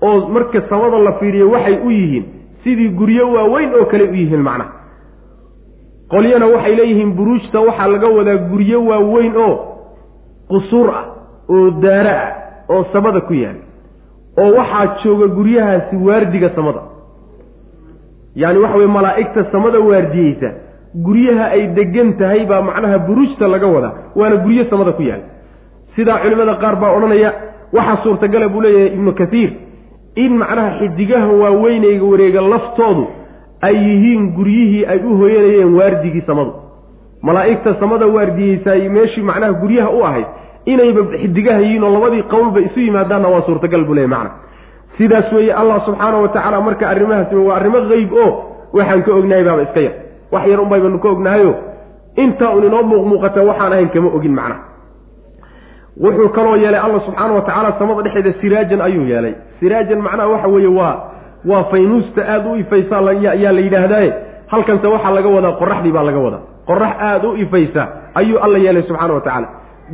oo marka samada la fiiriyo waxay u yihiin sidii guryo waaweyn oo kale u yihiin macnaha. Qolyana waxay leeyihiin buruujta waxaa laga wadaa guryo waaweyn oo qusuur ah oo daara ah oo samada ku yaal oo waxaa jooga guryahaasi waardiga samada. Yacani waxa weye malaa'igta samada waardiyeysa guryaha ay degan tahay baa macnaha buruujta laga wadaa waana guryo samada ku yaal. Sidaa culimmada qaar baa odhanaya waxaa suurtagala buu leeyahay ibnu kathiir in macnaha xidigaha waaweynayga wareega laftoodu ay yihiin guryihii ay u hoyanayeen waardigii samadu. Malaa'igta samada waardiyeysaay meeshii macnaha guryaha u ahayd inayba xidigaha yihiin oo labadii qowlba isu yimaadaanna waa suurtagal buu leeyahy macna. Sidaas weeye allah subxaana wa tacaala marka arrimahaasi waa arrimo qeyb oo waxaan ka ognahay baaba iska yar. Wax yar un baybaynu ka ognahayo. Intaa un inoo muuqmuuqata waxaan ahayn kama ogin macnaha wuxuu kaloo yeelay alla subxaana wa tacaala samada dhexeeda siraajan ayuu yeelay. Siraajan macnaha waxa weeye waa waa faynuusta aada u ifaysa yaa la yidhaahdaaye. Halkanse waxaa laga wadaa qoraxdii baa laga wadaa. Qorax aada u ifaysa ayuu alla yeelay subxaana wa tacaala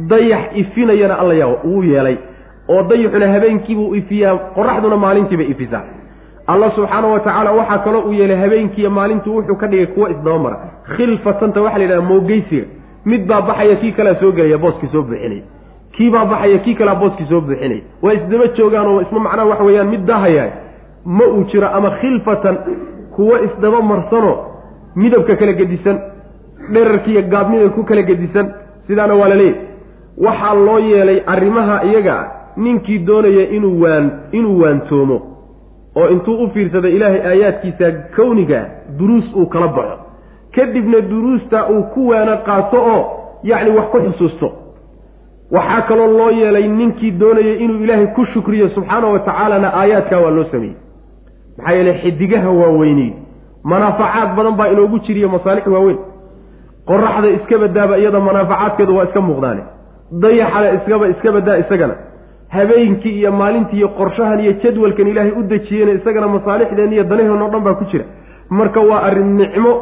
dayax ifinayana alla wuu yeelay. Oo dayaxuna habeenkiibuu ifiyaa qoraxduna maalintiibay ifisaa. Alla subxaana wa tacaala waxaa kaloo uu yeelay habeenkiiyo maalintu wuxuu ka dhigay kuwa isdabamara khilfatanta waxaa la yidhaha moogeysiga mid baa baxaya kii kalea soo gelaya booskii soo buuxinaya kii baa baxaya kii kalea booskii soo buuxinaya waa isdaba joogaan oo isma macnaha waxa weeyaan mid daahaya ma uu jiro ama khilfatan kuwo isdaba marsanoo midabka kala gedisan dherarkiiyo gaabnida ku kala gedisan sidaana waa la waxaa loo yeelay arrimaha iyaga ah ninkii doonaya inuu waan inuu waantoomo oo intuu u fiirsada ilaahay aayaadkiisa kowniga duruus uu kala baxo. Kadibna duruusta uu ku waana qaato oo yacni wax ku xusuusto waxaa kaloo loo yeelay ninkii doonaya inuu ilaahay ku shukriyo subxaana wa tacaalana aayaadkaa waa loo sameeyey. Maxaa yeeley xidigaha waaweyney manaafacaad badan baa inoogu jiriyo masaalix waaweyn. Qoraxda iska badaaba iyada manaafacaadkeedu waa iska muuqdaane. Dayaxada iskaba iska badaa isagana. Habeenkii iyo maalintii iyo qorshahan iyo jadwalkan ilaahay u dejiyeyna isagana masaalixdeen iyo danaheen oo dhan baa ku jira. Marka waa arrin nicmo.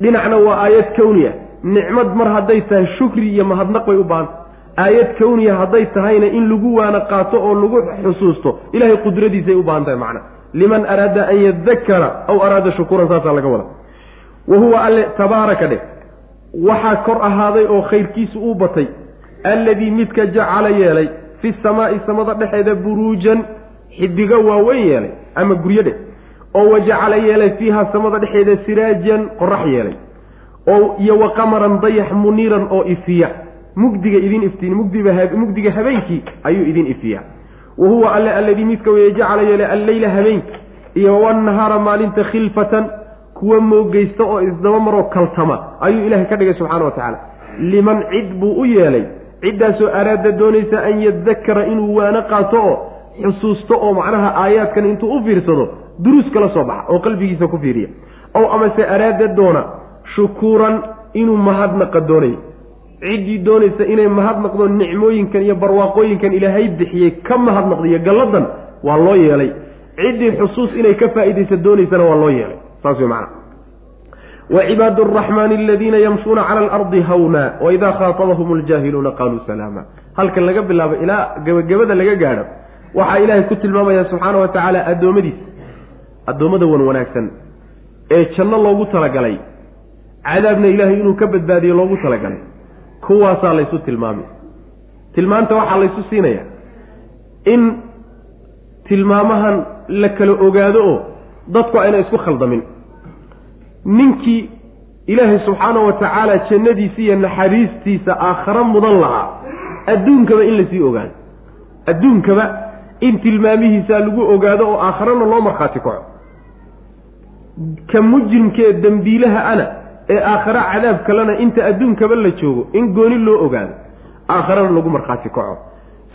Dhinacna waa aayad kowniya nicmad mar hadday tahay shukri iyo mahadnaq bay u baahanta aayad kowniya hadday tahayna in lagu waana qaato oo lagu xusuusto ilahay qudradiisay u baahan tahay macna. Liman araada an yadakara aw araada shukuuran saasaa laga wada wa huwa alle tabaaraka dheh. Waxaa kor ahaaday oo khayrkiisu uu batay alladii midka jacala yeelay fi samaa'i samada dhexeeda buruujan xidigo waaweyn yeelay ama guryo dheh oo wajacala yeelay fiiha samada dhexeeda siraajan qorax yeelay oo iyo wa qamaran dayax muniiran oo ifiya mugdiga idin iftiin mugdiga habeenkii ayuu idin ifiyaa. Wa huwa alle alladii midka weeye jacala yeelay alleyla habeenki iyo wannahaara maalinta khilfatan kuwa moogeysta oo isdaba maroo kaltama ayuu ilaahay ka dhigay subxana wa tacaala. Liman cid buu u yeelay ciddaasoo araada doonaysa an yadakara inuu waano qaato oo xusuusto oo macnaha aayaadkan intuu u fiirsado duruus kala soo baxa oo qalbigiisa ku fiiriya. Ow amase araada doona shukuuran inuu mahadnaqa doonaya ciddii doonaysa inay mahadnaqdo nicmooyinkan iyo barwaaqooyinkan ilaahay bixiyey ka mahadnaqdo iyo galladan waa loo yeelay. Ciddii xusuus inay ka faa'iidaysa doonaysana waa loo yeelay. Saas wey macana wacibaad araxmaani aladiina yamshuuna cala alardi hawna waidaa khaatabahum aljaahiluuna qaaluu salaama. Halkan laga bilaabo ilaa gebagabada laga gaadho waxaa ilaahay ku tilmaamaya subxaana wa tacaala addoommadiisa addoommada wan wanaagsan ee janno loogu talagalay cadaabna ilaahay inuu ka badbaadiyo loogu talagalay kuwaasaa laysu tilmaamay. Tilmaanta waxaa laysu siinaya in tilmaamahan la kala ogaado oo dadku ayna isku khaldamin. Ninkii ilaahay subxaana wa tacaala jannadiisa iyo naxariistiisa aakhare mudan lahaa adduunkaba in la sii ogaado adduunkaba in tilmaamihiisa lagu ogaado oo aakharena loo markhaati kaco. Ka mujrimkee dembiilaha ana ee aakhare cadaab kalena inta adduunkaba la joogo in gooni loo ogaado aakharena lagu markhaati kaco.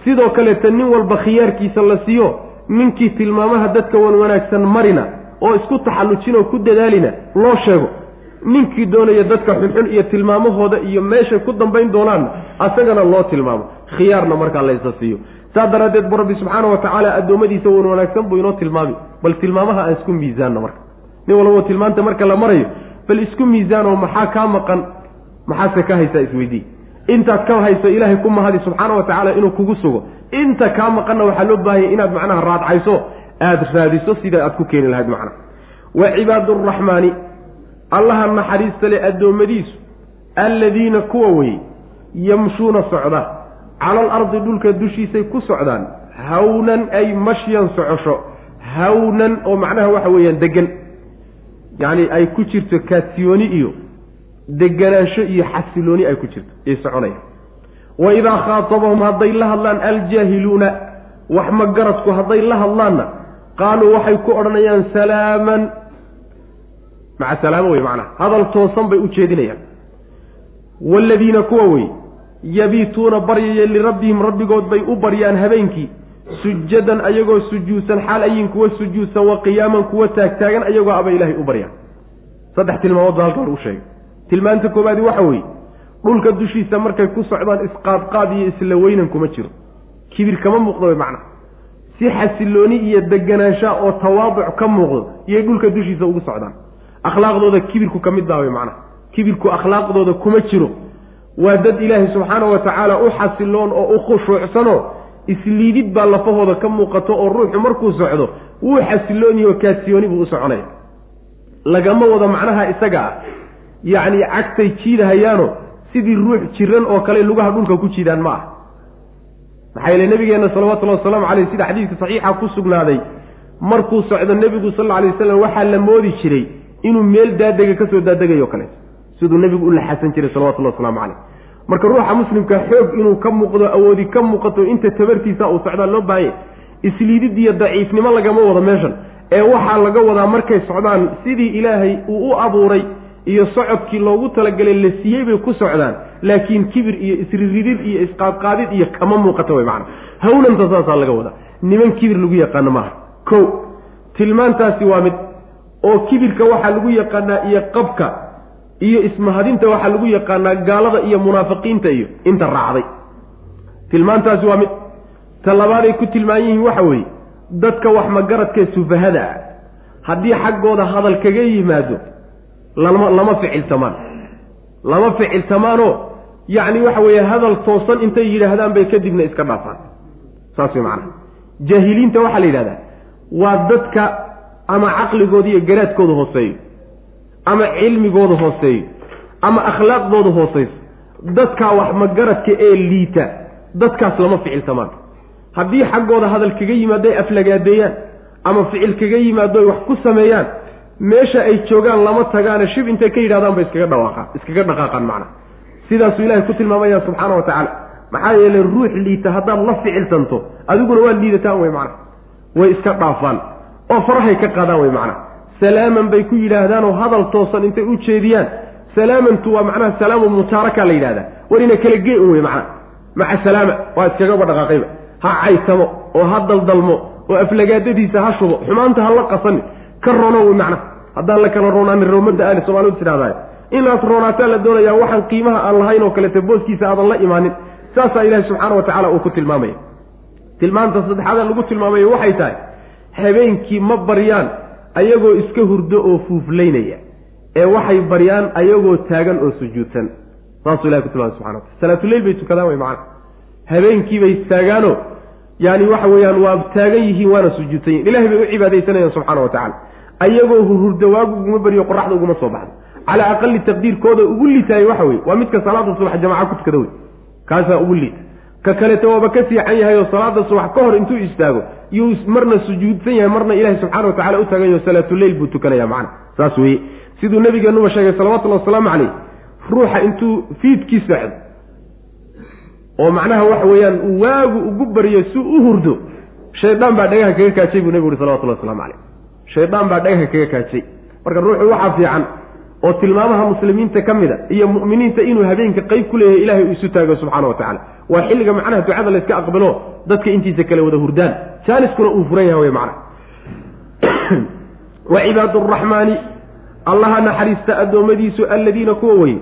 Sidoo kaleeta nin walba khiyaarkiisa la siiyo ninkii tilmaamaha dadka wan wanaagsan marina oo isku taxallujinoo ku dadaalina loo sheego ninkii doonaya dadka xunxun iyo tilmaamahooda iyo meeshay ku dambayn doonaanna asagana loo tilmaamo. Khiyaarna markaa laysa siiyo. Saa daraaddeed bu rabbi subxaana wa tacaala addoommadiisa wan wanaagsan buu inoo tilmaami bal tilmaamaha aan isku miisaanno marka. Nin walbao tilmaanta marka la marayo bal isku miisaanoo maxaa kaa maqan maxaase ka haysaa isweydii intaad ka hayso ilaahay ku mahadi subxaana wa tacaala inuu kugu sugo. Inta kaa maqanna waxaa loo baahanya inaad macnaha raadcayso aada raadiso sida aad ku keeni lahayd macna wa cibaaduraxmaani allaha naxariista le addoommadiisu alladiina kuwa weye yamshuuna socda. Cala alardi dhulka dushiisay ku socdaan hawnan ay mashyan socosho. Hawnan oo macnaha waxa weeyaan degan yacni ay ku jirto kaasiyooni iyo deganaansho iyo xasilooni ay ku jirto ay soconayaan. Wa idaa khaatabahum hadday la hadlaan aljaahiluuna wax magaradku hadday la hadlaanna qaaluu waxay ku odhanayaan salaaman. Maca salaamo wey macnaha hadal toosan bay u jeedinayaan. Waaladiina kuwa wey yabiituuna baryaya lirabbihim rabbigood bay u baryaan habeenkii sujadan ayagoo sujuudsan xaal ayin kuwa sujuudsan wa qiyaaman kuwa taagtaagan ayagoo aba ilaahay u baryaan saddex tilmaamood baa halka hor u sheegay. Tilmaanta koobaadi waxa weeye dhulka dushiisa markay ku socdaan isqaadqaad iyo isla weynan kuma jiro. Kibir kama muuqdo way macnaha si xasilooni iyo deganaanshaa oo tawaaduc ka muuqdo iyay dhulka dushiisa ugu socdaan. Akhlaaqdooda kibirku ka mid baa way macnaha kibirku akhlaaqdooda kuma jiro. Waa dad ilaahay subxaana wa tacaala u xasiloon oo u khushuucsanoo isliidid baa lafahooda ka muuqato oo ruuxu markuu socdo wuu xasiloon yaho kaasiyooni buu u soconaya. Lagama wado macnaha isaga ah. Yacni cagtay jiidahayaano sidii ruux jiran oo kale lugaha dhulka ku jiidaan ma ah. Maxaa yeele nabigeenna salawatullahi wasalaamu caleyh sida xadiidka saxiixa ku sugnaaday markuu socdo nebigu sal alla alay waslam waxaa la moodi jiray inuu meel daadega ka soo daadegayoo kaleeto siduu nebigu u laxasan jiray salawatullahi waslamu caleyh marka ruuxa muslimka xoog inuu ka muuqdo awoodi ka muuqato inta tabartiisa uu socdaa loo baahanya isliidid iyo daciifnimo lagama wado meeshan. Ee waxaa laga wadaa markay socdaan sidii ilaahay uu u abuuray iyo socodkii loogu talagalay la siiyey bay ku socdaan. Laakiin kibir iyo isriridid iyo isqaadqaadid iyo kama muuqata way macana hawnanta saasaa laga wadaa. Niman kibir lagu yaqaano maaha. Ko tilmaantaasi waa mid oo kibirka waxaa lagu yaqaanaa iyo qabka iyo ismahadinta waxaa lagu yaqaanaa gaalada iyo munaafiqiinta iyo inta raacday. Tilmaantaasi waa mid ta labaaday ku tilmaan yihiin waxa weeye dadka wax magaradkee sufahada ah. Haddii xaggooda hadal kaga yimaado lama lama ficiltamaan lama ficiltamaanoo yacni waxa weeye hadal toosan intay yidhaahdaan bay kadibna iska dhaafaan. Saas way macanaha jaahiliinta waxaa la yidhahdaa waa dadka ama caqligooda iyo garaadkooda hooseeyo ama cilmigooda hooseeyo ama akhlaaqdooda hooseyso dadkaa wax magaradka ee liita dadkaas lama ficiltamaan haddii xaggooda hadal kaga yimaado ay aflagaadeeyaan ama ficil kaga yimaado ay wax ku sameeyaan meesha ay joogaan lama tagaane shib intay ka yidhahdaan bay iskaga dhawaaqaan iskaga dhaqaaqaan macnaha sidaasuu ilahay ku tilmaamaya subxaana wa tacaala. Maxaa yeelay ruux liita haddaad la ficiltanto adiguna waad liidataan wey macnaha way iska dhaafaan oo farahay ka qaadaan wey macnaha salaaman bay ku yidhaahdaanoo hadal toosan intay u jeediyaan. Salaamantu waa macnaha salaamu mutaaraka la yidhahdaa war ina kala gee un wey macnaha maca salaama waa iskagaba dhaqaaqayba ha caytamo oo ha daldalmo oo aflagaadadiisa ha shubo. Xumaanta ha la qasani. Ka rono wey macnaha haddaan la kala roonaanin roomada aali somaalidu tidhahdaay inaad roonaataa la doonayaa waxaan qiimaha aan lahayn oo kaleeto booskiisa aadan la imaanin. Saasaa ilaahi subxaana wa tacaala uu ku tilmaamaya. Tilmaanta saddexaada lagu tilmaamayo waxay tahay habeenkii ma baryaan ayagoo iska hurdo oo fuuflaynaya ee waxay baryaan ayagoo taagan oo sujuudsan. Saasuu ilahi ku tilmaamay subxana watala salaatuleyl bay tukadaan way macana habeenkiibay taagaano yaani waxa weeyaan waa taagan yihiin waana sujuudsan yihiin ilahay bay u cibaadaysanayaan subxaana wa tacala ayagoo hurhurda waagu uguma beriyo qoraxda uguma soo baxdo. Calaa aqali taqdiirkooda ugu liitaayay waxa weye waa midka salaada subax jamaca ku tukada wey kaasaa ugu liita ka kaleeto waaba ka fiican yahay oo salaada subax ka hor intuu istaago yuu marna sujuudsan yahay marna ilahi subxana wa tacala u taagan yaho salaatuleyl buu tukanaya macana saas weye siduu nabigeenuba sheegay salawatullahi wasalaamu caleyh ruuxa intuu fiidkii socdo oo macnaha waxa weeyaan uu waagu ugu baryo si u hurdo shaydaan baa dhagaha kaga kaajay buu nebigu uhi salawatullahi waslamu caleyh shaydaan baa dhagaha kaga kaajay. Marka ruuxu waxaa fiican oo tilmaamaha muslimiinta ka mid a iyo mu'miniinta inuu habeenka qayb ku leeyahay ilahay uu isu taago subxana wa tacala waa xilliga macnaha ducada layska aqbalo dadka intiisa kale wada hurdaan. Jaaniskuna uu furan yahay wey macna. Wa cibaadu araxmaani allaha naxariista addoommadiisu alladiina kuwa weye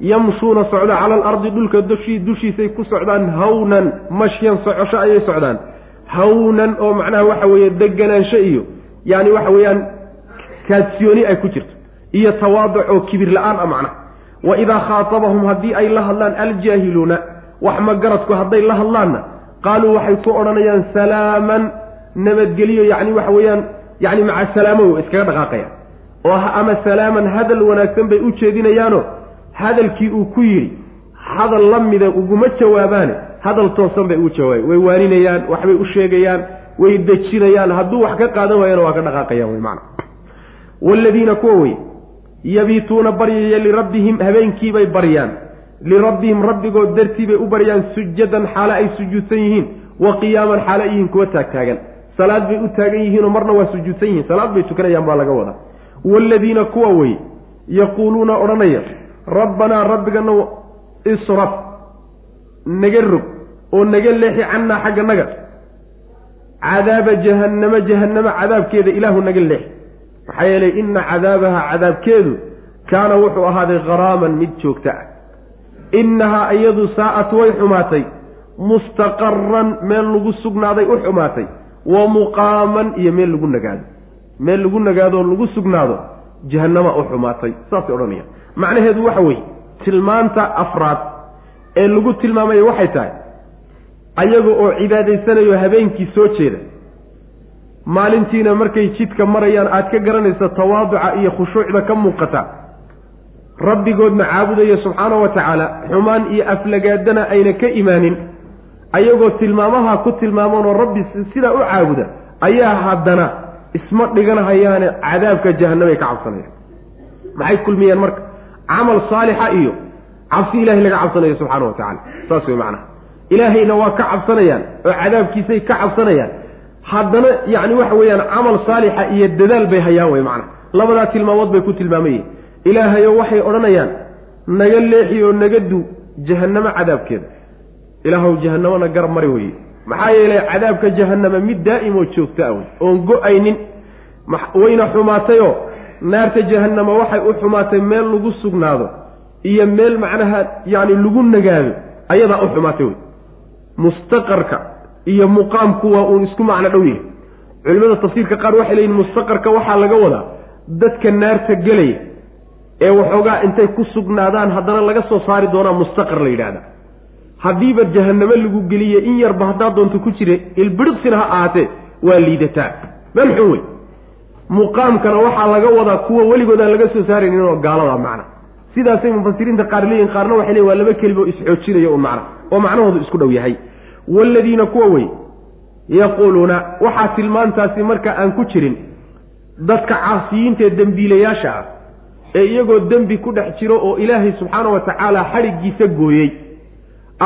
yamshuuna socda cala alardi dhulka dushiisay ku socdaan hawnan mashyan socosho ayay socdaan. Hawnan oo macnaha waxa weeye deganaansho iyo yaani waxa weeyaan kaadsiyooni ay ku jirto iyo tawaaduc oo kibir la'aan a macnaha wa idaa khaatabahum haddii ay la hadlaan aljaahiluuna wax magaradku hadday la hadlaanna? Qaaluu waxay ku odhanayaan salaaman. Nabadgelyo yacni waxa weeyaan yacni maca salaamow iskaga dhaqaaqayaan oo ama salaaman hadal wanaagsan bay u jeedinayaano hadalkii uu ku yidhi hadal la mida uguma jawaabaane hadal toosan bay ugu jawaaben way waaninayaan waxbay u sheegayaan way dejinayaan hadduu wax ka qaadan waayana waa ka dhaqaaqayaan wey macana waaladiina kuwa wey yabiituuna baryaya lirabbihim habeenkiibay baryaan. Lirabbihim rabbigood dartii bay u baryaan sujadan xaale ay sujuudsan yihiin. Wa qiyaaman xaale yihiin kuwa taagtaagan. Salaad bay u taagan yihiinoo marna waa sujuudsan yihiin. Salaad bay tukanayaan baa laga wadaa. Waaladiina kuwa wey yaquuluuna odhanaya rabbanaa rabbigana israf naga rog oo naga leexi cannaa xagga naga. Cadaaba jahannama jahannama cadaabkeeda ilaahu naga leexi maxaa yeelay inna cadaabaha cadaabkeedu kaana wuxuu ahaaday qaraaman mid joogta ah. Innahaa iyadu saa'at way xumaatay. Mustaqaran meel lagu sugnaaday u xumaatay. Wa muqaaman iyo meel lagu nagaado. Meel lagu nagaadoo lagu sugnaado jahannama u xumaatay. Saasay odhanayaan. Macnaheedu waxa weeye tilmaanta afraad ee lagu tilmaamaya waxay tahay ayaga oo cibaadaysanayo habeenkii soo jeeda maalintiina markay jidka marayaan aad ka garanaysa tawaaduca iyo khushuucda ka muuqata. Rabbigoodna caabudaya subxaana wa tacaala xumaan iyo aflagaadana ayna ka imaanin. Ayagoo tilmaamaha ku tilmaamanoo rabbi sidaa u caabuda ayaa haddana isma dhiganahayaane cadaabka jahanamay ka cabsanayaan maxay kulmiyeen marka? Camal saalixa iyo cabsi ilahay laga cabsanayo subxaana wa tacala saas wey macnaha. Ilaahayna waa ka cabsanayaan oo cadaabkiisay ka cabsanayaan haddana yacni waxa weeyaan camal saalixa iyo dadaal bay hayaan wey macnaha labadaa tilmaamood bay ku tilmaamayiin ilaahayo waxay odhanayaan naga leexi oo naga du jahannamo cadaabkeeda. Ilaahow jahanamona garab mari weye maxaa yeelay cadaabka jahannama mid daa'im oo joogta a wey oon go'aynin. Wayna xumaatayoo naarta jahannama waxay u xumaatay meel lagu sugnaado iyo meel macnaha yacni lagu nagaado ayadaa u xumaatay wey mustaqarka iyo muqaamku waa uun isku macno dhow yahay. Culimada tafsiirka qaar waxay leeyihiin mustaqarka waxaa laga wadaa dadka naarta gelaya ee waxoogaa intay ku sugnaadaan haddana laga soo saari doonaa mustaqar la yidhaahda haddiiba jahanamo lagu geliye in yarba haddaa doonto ku jire ilbiriqsina ha ahaatee waa liidataa. Meel xun wey muqaamkana waxaa laga wadaa kuwa weligood aan laga soo saaraynin oo gaalada macna. Sidaasay mufasiriinta qaar leeyihiin qaarna waxay leeyiin waa laba kelimo isxoojinayo un macna oo macnahoodu isku dhow yahay waaladiina kuwa wey yaquuluuna waxaa tilmaantaasi marka aan ku jirin dadka caasiyiinta ee dembiilayaasha ah ee iyagoo dembi ku dhex jiro oo ilaahay subxaana wa tacaala xadhiggiisa gooyey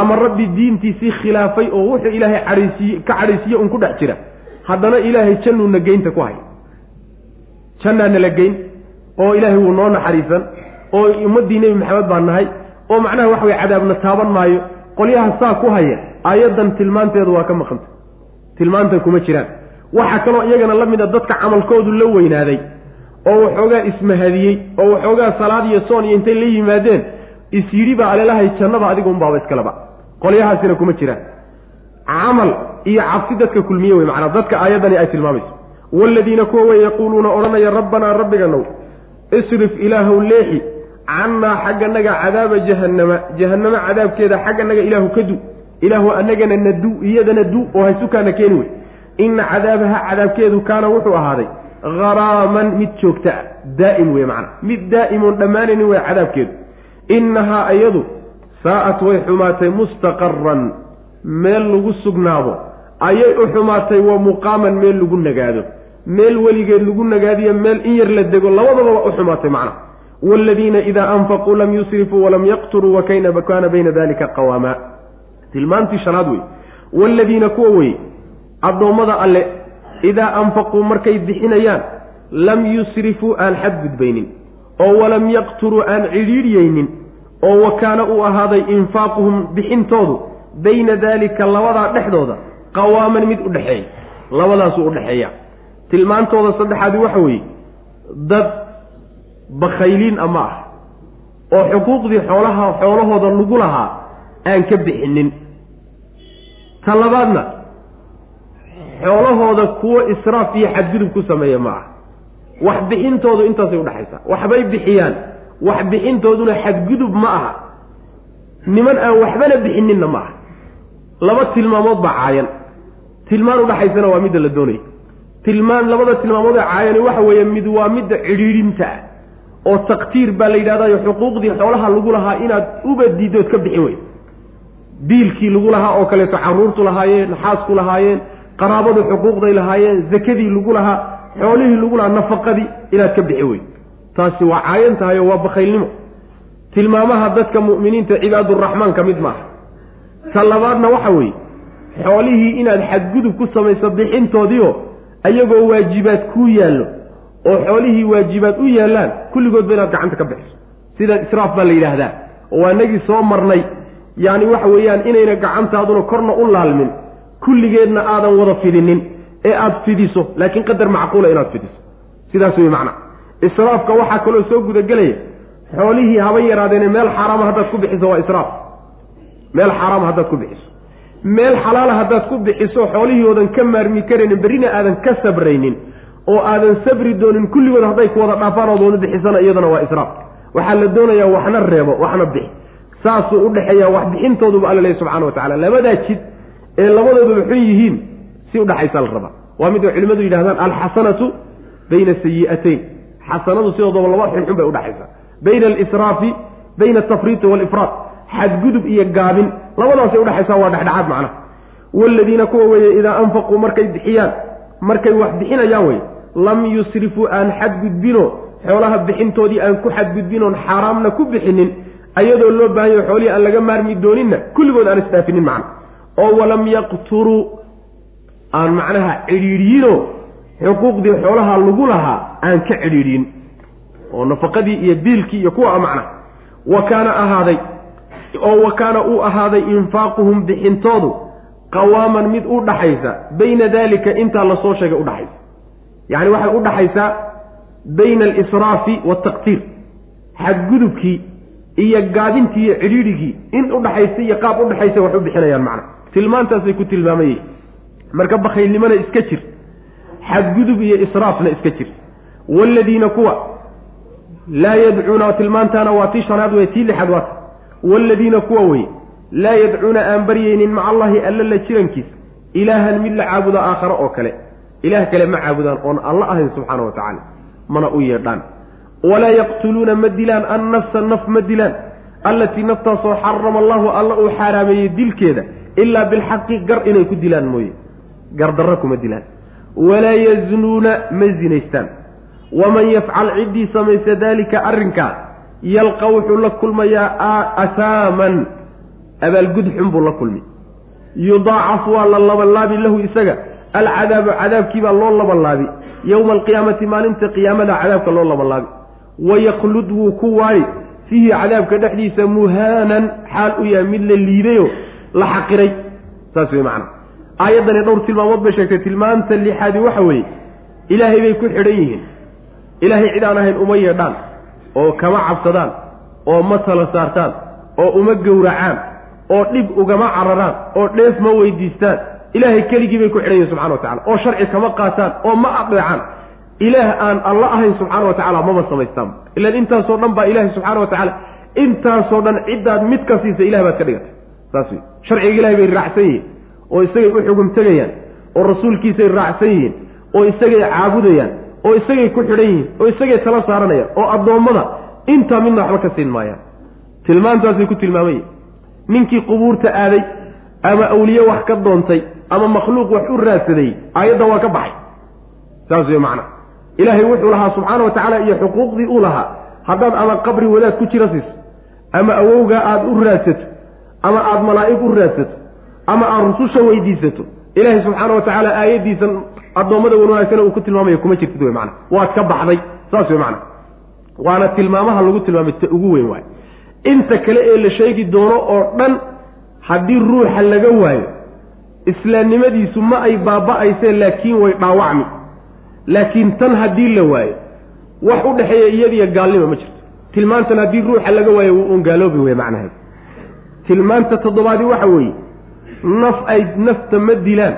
ama rabbi diintiisii khilaafay oo wuxuu ilaahay cadhaysiiye ka cadhaysiiye un ku dhex jira haddana ilaahay jannuuna geynta ku hay jannaa nala geyn oo ilaahay wuu noo naxariisan oo ummaddii nebi maxamed baan nahay oo macnaha waxa weye cadaabna taaban maayo qolyaha saa ku haya aayaddan tilmaanteedu waa ka maqanta tilmaantan kuma jiraan. Waxaa kaloo iyagana la mid a dadka camalkoodu la weynaaday oo waxoogaa ismahadiyey oo waxoogaa salaad iyo soon iyo intay la yimaadeen is yidhi baa alelahay jannada adiga unbaaba iskaleba qolyahaasina kuma jiraan. Camal iyo cabsi dadka kulmiye wey macnaa dadka aayaddani ay tilmaamayso. Waaladiina kuwa wey yaquuluuna odhanaya rabbanaa rabbiganow isrif ilaahow leexi cannaa xagganaga cadaaba jahannama jahannamo cadaabkeeda xagganaga ilaahu ka du ilaahu annagana nadu iyadana du oo haysukaana keeni wey. Ina cadaabaha cadaabkeedu kaana wuxuu ahaaday haraaman mid joogta ah daa'im wey macana mid daa'imoon dhammaanaynin wey cadaabkeedu. Innahaa iyadu saa'at way xumaatay mustaqaran meel lagu sugnaado. Ayay u xumaatay wa muqaaman meel lagu nagaado. Meel weligeed lagu nagaadiyo meel in yar la dego labadaba waa u xumaatay macna waaladiina idaa anfaquu lam yusrifuu walam yaqturuu wakayna kaana bayna dalika qawaama tilmaantii shanaad wey waaladiina kuwa weye addoommada alle idaa anfaquu markay bixinayaan lam yusrifuu aan xadgudbaynin oo walam yaqturuu aan cidhiidhyeynin oo wa kaana uu ahaaday infaaquhum bixintoodu bayna daalika labadaa dhexdooda qawaaman mid u dhexeeya labadaasuu u dhexeeya tilmaantooda saddexaadi waxa weeye dad bakhayliin ama ah oo xuquuqdii xoolaha xoolahooda lagu lahaa aan ka bixinin. Ta labaadna xoolahooda kuwo israaf iyo xadgudub ku sameeya ma ah. Wax bixintoodu intaasay udhexaysaa waxbay bixiyaan wax bixintooduna xadgudub ma aha. Niman aan waxbana bixininna ma aha. Laba tilmaamood baa caayan. Tilmaan udhaxaysana waa midda la doonaya tilmaan labada tilmaamood ee caayani waxa weeye mid waa midda cidhiidhinta. ah oo taktiir baa la yidhahdayo xuquuqdii xoolaha lagu lahaa inaad uba diidood ka bixin wey biilkii lagu lahaa oo kaleeto caruurtu lahaayeen xaasku lahaayeen qaraabadu xuquuqday lahaayeen zakadii lagu lahaa xoolihii lagu lahaa nafaqadii inaad ka bixi wey taasi waa caayan tahay oo waa bakhaylnimo. Tilmaamaha dadka mu'miniinta cibaaduraxmaan ka mid maaha ta labaadna waxa weeye xoolihii inaad xadgudub ku samayso bixintoodiio ayagoo waajibaad kuu yaallo oo xoolihii waajibaad u yaallaan kulligoodba inaad gacanta ka bixiso. Sida israaf baa la yidhaahdaa. Oo waa inagii soo marnay. Yacni waxa weeyaan inayna gacantaaduna korna u laalmin kulligeedna aadan wada fidinin ee aada fidiso laakiin qadar macquula inaad fidiso. Sidaas wey macna. Israafka waxaa kaloo soo gudagelaya xoolihii haba yaraadeene meel xaaraama haddaad ku bixiso waa israaf. Meel xaaraama haddaad ku bixiso. Meel xalaala haddaad ku bixiso xoolihii oodan ka maarmi karaynin berrina aadan ka sabraynin oo aadan sabri doonin kulligood hadday ku wada dhaafaan ood wada bixisana iyadana waa israaf. Waxaa la doonayaa waxna reebo waxna bixi. Saasuu u dhexeeyaa wax bixintooduba alla lehy subxana wa tacala labadaa jid ee labadooduba xun yihiin si udhexaysa la rabaa waa mid ay culimmadu yidhahdaan alxasanatu bayna sayi'atayn xasanadu sidoodaba laba xunxun bay udhexaysaa bayna alisraafi bayna altafriiti waalifraad xadgudub iyo gaabin labadaasay udhexaysaa waa dhexdhexaad macnaha waaladiina kuwa weeye idaa anfaquu markay bixiyaan markay wax bixinayaan wey lam yusrifuu aan xadgudbino xoolaha bixintoodii aan ku xadgudbinoon xaaraamna ku bixinin ayadoo loo baahanyo xoolihii aan laga maarmi dooninna kulligood aan isdhaafinin macna. Oo walam yaqturuu aan macnaha cidhiidhiyino xuquuqdii xoolaha lagu lahaa aan ka cidhiidhin oo nafaqadii iyo biilkii iyo kuwa macna. Wa kaana ahaaday oo wa kaana uu ahaaday infaaquhum bixintoodu qawaaman mid u dhaxaysa bayna daalika intaa la soo sheegay udhaxaysa yacni waxay u dhaxaysaa bayna alisraafi waaltaqtiir xadgudubkii iyo gaadintii iyo cidhiidhigii in udhaxaysa iyo qaab udhaxaysa wax u bixinayaan macna. Tilmaantaasay ku tilmaamayey marka bakhaylnimona iska jir. Xadgudub iyo israafna iska jir. Waaladiina kuwa laa yadcuuna tilmaantaana waa tii shanaad wey tii lixaad waata. Waaladiina kuwa weye laa yadcuuna aan baryaynin maca allahi alla la jirankiisa ilaahan mid la caabudo aakhare oo kale ilaah kale ma caabudaan oon alla ahayn subxaana wa tacaala mana u yeedhaan. Walaa yaqtuluuna ma dilaan annafsa naf ma dilaan. Allatii naftaasoo xarama allahu alla uu xaaraameeyey dilkeeda ilaa bilxaqi gar inay ku dilaan mooye. Gardarro kuma dilaan. Walaa yaznuuna ma zinaystaan. Waman yafcal ciddii samaysa daalika arrinkaa yalqa wuxuu la kulmayaa asaaman. Abaalgud xun buu la kulmi. Yudaacaf waa la labanlaabi lahu isaga alcadaabu cadaabkiibaa loo labanlaabi yowma alqiyaamati maalinta qiyaamada cadaabka loo labanlaabi wayaklud wuu ku waayi fiihi cadaabka dhexdiisa muhaanan xaal u yahay mid la liidayo la xaqiray saas wey macana aayaddani dhowr tilmaamood bay sheegtay tilmaanta lixaadi waxa weeye ilaahay bay ku xidhan yihiin ilaahay cid aan ahayn uma yeedhaan oo kama cabsadaan oo ma tala saartaan oo uma gowracaan oo dhib ugama cararaan oo dheef ma weydiistaan ilaahay keligii bay ku xidhan yihiin subxana wa tacala oo sharci kama qaataan oo ma adeecaan. Ilaah aan alla ahayn subxaana wa tacala maba samaystaan. Ilan intaasoo dhan baa ilaahay subxaana wa tacaala intaasoo dhan ciddaad mid ka siisa ilah baad ka dhigatay. Saas wey sharciga ilahay bay raacsan yihiin oo isagay u xugum tegayaan oo rasuulkiisay raacsan yihiin oo isagay caabudayaan oo isagay ku xidhan yihiin oo isagay tala saaranayaan oo addoommada intaa midna waxba ka siin maayaan. Tilmaantaasay ku tilmaamay. Ninkii qubuurta aaday ama awliye wax ka doontay ama makhluuq wax u raadsaday aayaddan waa ka baxay. Saas wey macna. Ilaahay wuxuu lahaa subxaana wa tacaala iyo xuquuqdii uu lahaa. Haddaad ama qabri wadaad ku jira siiso ama awowgaa aada u raadsato ama aada malaa'ig u raadsato ama aada rususha weydiisato ilaahay subxaana wa tacaala aayaddiisan addoommada wan wanaagsana uu ku tilmaamaya kuma jirtid wey macna. Waad ka baxday. Saas wey macna. Waana tilmaamaha lagu tilmaamay ta ugu weyn waay inta kale ee la sheegi doono oo dhan haddii ruuxa laga waayo islaamnimadiisu ma ay baaba-ayseen laakiin way dhaawacmi. Laakiin tan haddii la waayo wax u dhexeeya iyadiyo gaalnima ma jirto. Tilmaantan haddii ruuxa laga waayo wuu un gaaloobi wey macnaheed tilmaanta toddobaadi waxa weeye naf ay nafta ma dilaan.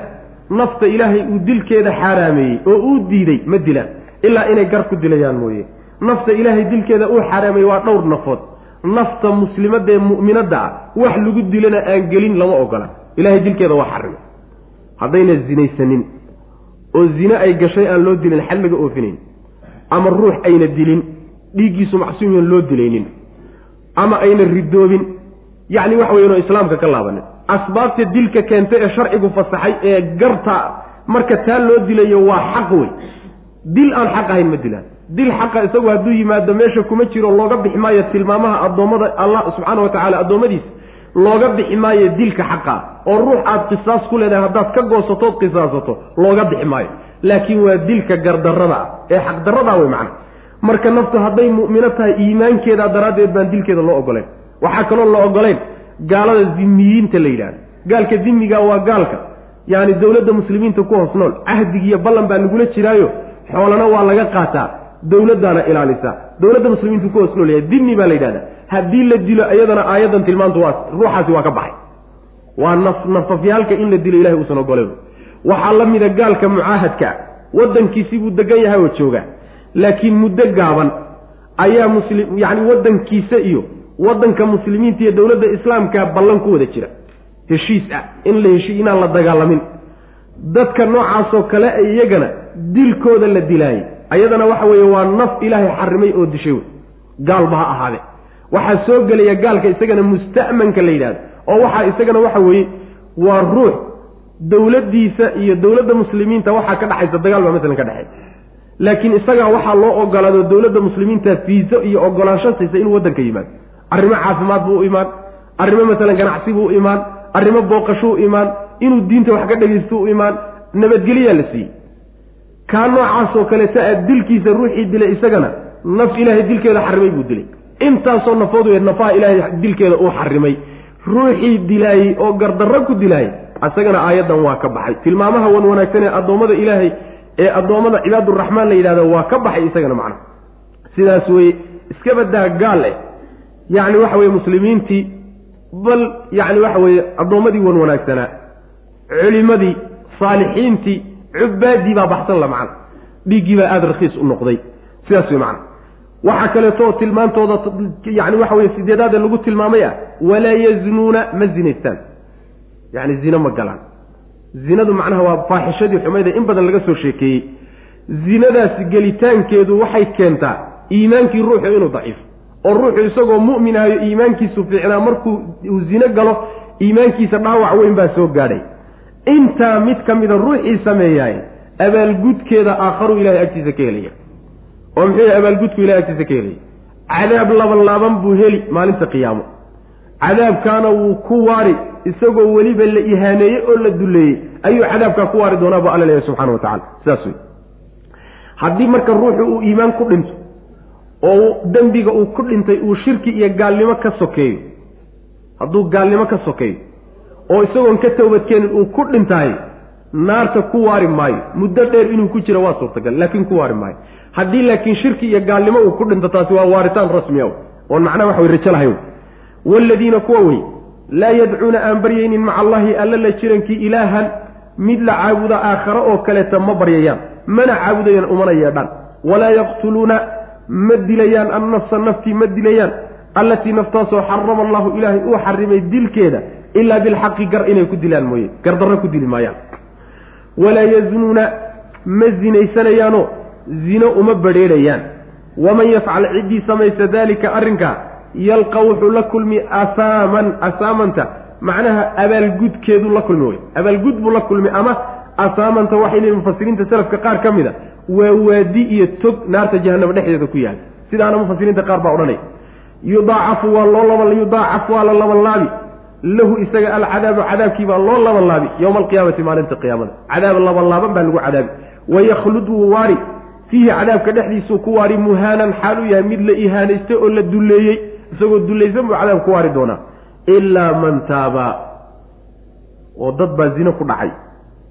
Nafta ilaahay uu dilkeeda xaaraameeyey oo uu diiday ma dilaan. Ilaa inay gar ku dilayaan mooye. Nafta ilaahay dilkeeda uu xaaraameeyey waa dhowr nafood nafta muslimadda ee mu'minadda ah wax lagu dilana aan gelin lama ogola ilahay dilkeeda waa xarimay haddayna zinaysanin oo zine ay gashay aan loo dilin xal laga oofinayn ama ruux ayna dilin dhiiggiisu macsuumiyan loo dilaynin ama ayna ridoobin yacni waxa weyan oo islaamka ka laabanin. Asbaabta dilka keenta ee sharcigu fasaxay ee garta marka taa loo dilayo waa xaq wey dil aan xaq ahayn ma dilaan dil xaqa isagu hadduu yimaado meesha kuma jiro looga bixi maayo tilmaamaha addoommada allah subxaana wa tacala addoommadiisa looga bixi maayo dilka xaqaa oo ruux aad qisaas ku leedahay haddaad ka goosatood qisaasato looga bixi maayo. Laakiin waa dilka gardarrada ah ee xaqdarradaa wey macna. Marka naftu hadday mu'mino tahay iimaankeedaa daraaddeed baan dilkeeda loo ogolayn waxaa kaloo la ogolayn gaalada dimiyiinta la yidhahda gaalka dimiga waa gaalka. Yaani dowladda muslimiinta ku hoos nool cahdigiiyo ballan baa lagula jiraayo. Xoolana waa laga qaataa dowladdaana ilaalisa. Dowladda muslimiintu ku hoos nool yahay dimi baa la yidhahda haddii la dilo iyadana aayaddan tilmaantu waa ruuxaasi waa ka baxay. Waa naf nafafyaalka in la dilo ilahay uusan ogoleyn waxaa la mida gaalka mucaahadka. Waddankiisii buu degan yahay oo jooga. Laakiin muddo gaaban ayaa muslim yacni waddankiisa iyo waddanka muslimiinta iyo dowladda islaamka ballan ku wada jira. Heshiis ah in la heshi inaan la dagaalamin dadka noocaasoo kale iyagana dilkooda la dilaayay. Ayadana waxa weeye waa naf ilaahay xarimay oo dishay wey. Gaalba ha ahaade. Waxaa soo gelaya gaalka isagana musta'manka la yidhahdo oo waxaa isagana waxa weeye waa ruux dowladdiisa iyo dowladda muslimiinta waxaa ka dhexaysa dagaal baa masalan ka dhexeey laakiin isagaa waxaa loo ogolaado dowladda muslimiinta fiiso iyo ogolaansho siisa inuu waddanka yimaado. Arrimo caafimaad buu u imaan. Arrimo masalan ganacsi buu u imaan. Arrimo booqasho u imaan inuu diinta wax ka dhegaysto u imaan nabadgelyaa la siiyey. Kaa noocaasoo kaleeta a dilkiisa ruuxii dilay isagana naf ilaahay dilkeeda xarimay buu dilay. Intaasoo nafood wey nafaha ilaahay dilkeeda uu xarimay. Ruuxii dilaayey oo gardarro ku dilaayey isagana aayaddan waa ka baxay. Tilmaamaha wan wanaagsan ee addoommada ilaahay ee addoommada cibaaduraxmaan la yidhahdo waa ka baxay isagana macna. Sidaas weye iska badaa gaal eh. Yacni waxa weye muslimiintii bal yacni waxa weeye addoommadii wan wanaagsanaa culimadii saalixiintii cubaadii baa baxsan la macna. Dhiiggii baa aada rakhiis u noqday. Sidaas wey macna. Waxaa kaleeto tilmaantooda yani waxa weye sideedaade lagu tilmaamay ah walaa yaznuuna ma zinaystaan. Yani zino ma galaan. Zinadu macnaha waa faaxishadii xumayda in badan laga soo sheekeeyey. Zinadaasi gelitaankeedu waxay keentaa iimaankii ruuxu inuu daciifo oo ruuxu isagoo mu'min ahayo iimaankiisu fiicnaa markuu uu zino galo iimaankiisa dhaawac weyn baa soo gaadhay intaa mid ka mida ruuxii sameeyaay abaalgudkeeda aakharu ilahay agtiisa ka helaya. Oo muxuu yahay abaalgudku ilahay agtiisa ka helaya. Cadaab laban laaban buu heli maalinta qiyaamo. Cadaabkaana wuu ku waari isagoo weliba la ihaaneeyey oo la duleeyey ayuu cadaabkaa ku waari doonaa bu alla leeyahy subxana wa tacala sidaas wey haddii marka ruuxu uu iimaan ku dhinto oo dembiga uu ku dhintay uu shirki iyo gaalnimo ka sokeeyo hadduu gaalnimo ka sokeeyo oo isagoon ka toobadkeenin uu ku dhintahay naarta ku waari maayo. Muddo dheer inuu ku jiro waa suurtagal laakiin ku waari maayo. Haddii laakiin shirki iyo gaalnimo uu ku dhinto taasi waa waaritaan rasmiya oon macnaha waxa rajo lahayn waaladiina kuwa wey laa yadcuuna aan baryaynin maca allahi alla la jirankii ilaahan mid la caabuda aakhare oo kaleeta ma baryayaan mana caabudayaan umana yeedhaan. Walaa yaqtuluuna ma dilayaan annafsa naftii ma dilayaan. Allatii naftaasoo xarama allahu ilaahay uu xarimay dilkeeda ilaa bilxaqi gar inay ku dilaan mooye gardarro ku dili maayaan. Walaa yazunuuna ma zinaysanayaanoo zino uma badrheerhayaan waman yafcal ciddii samaysa daalika arrinkaa yalqa wuxuu la kulmi asaaman asaamanta. Macnaha abaalgudkeedu la kulmi wey abaalgud buu la kulmi ama asaamanta waxay leeyihiin mufasiriinta salafka qaar ka mid a waa waadi iyo tog naarta jahanama dhexdeeda ku yahay sidaana mufasiriinta qaar baa odhanaya. Yudaacafu waa loo laba yudaacafu waa la labanlaabi lahu isaga alcadaabu cadaabkii baa loo labanlaabi yowma alqiyaamati maalinta qiyaamada. Cadaab labanlaaban baa lagu cadaabi. Wayaklud wuu waari. Fiihi cadaabka dhexdiisuu ku waari muhaanan xaal u yahay mid la ihaanaystay oo la dulleeyey. Isagoo dullaysan buu cadaab ku waari doonaa. Ilaa man taaba. Oo dad baa zino ku dhacay.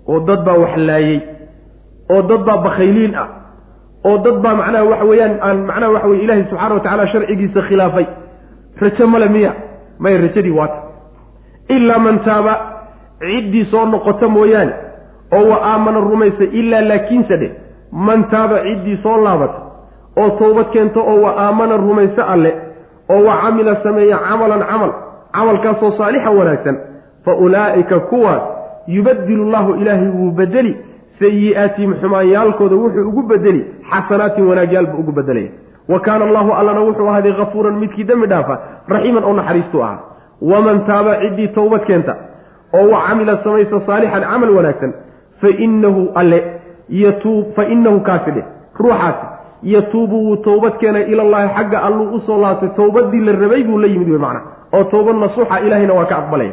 Oo dad baa waxlaayey oo dad baa bakhayliin ah. Oo dad baa macnaha waxa weeyaan aan macnaha waxa weye ilaahay subxaana wa tacala sharcigiisa khilaafay. Rajo male miya. May rajadii waata ilaa man taaba. Ciddii soo noqota mooyaane oo wa aamana rumaysa ilaa laakiinse dhe man taaba ciddii soo laabata oo towbad keento oo wa aamana rumayso alle oo wa camila sameeya camalan camal camalkaasoo saalixan wanaagsan fa ulaa'ika kuwaas yubadilu llahu ilaahay wuu bedeli sayi'aatihim xumaanyaalkooda wuxuu ugu bedeli xasanaatin wanaagyaalbu ugu bedelaya wa kaana allahu allana wuxuu ahaaday hafuuran midkii dembi dhaafa raxiiman oo naxariistu ahaa waman taaba ciddii towbad keenta oo wa camila samaysa saalixan camal wanaagsan fa inahu alle yatuub fa inahu kaasi dheh ruuxaasi yatuubu wuu towbad keenay ilallaahi xagga alluu u soo laabtay towbadii la rabay buu la yimid wey macna oo towbad nasuuxa ilaahayna waa ka aqbalaya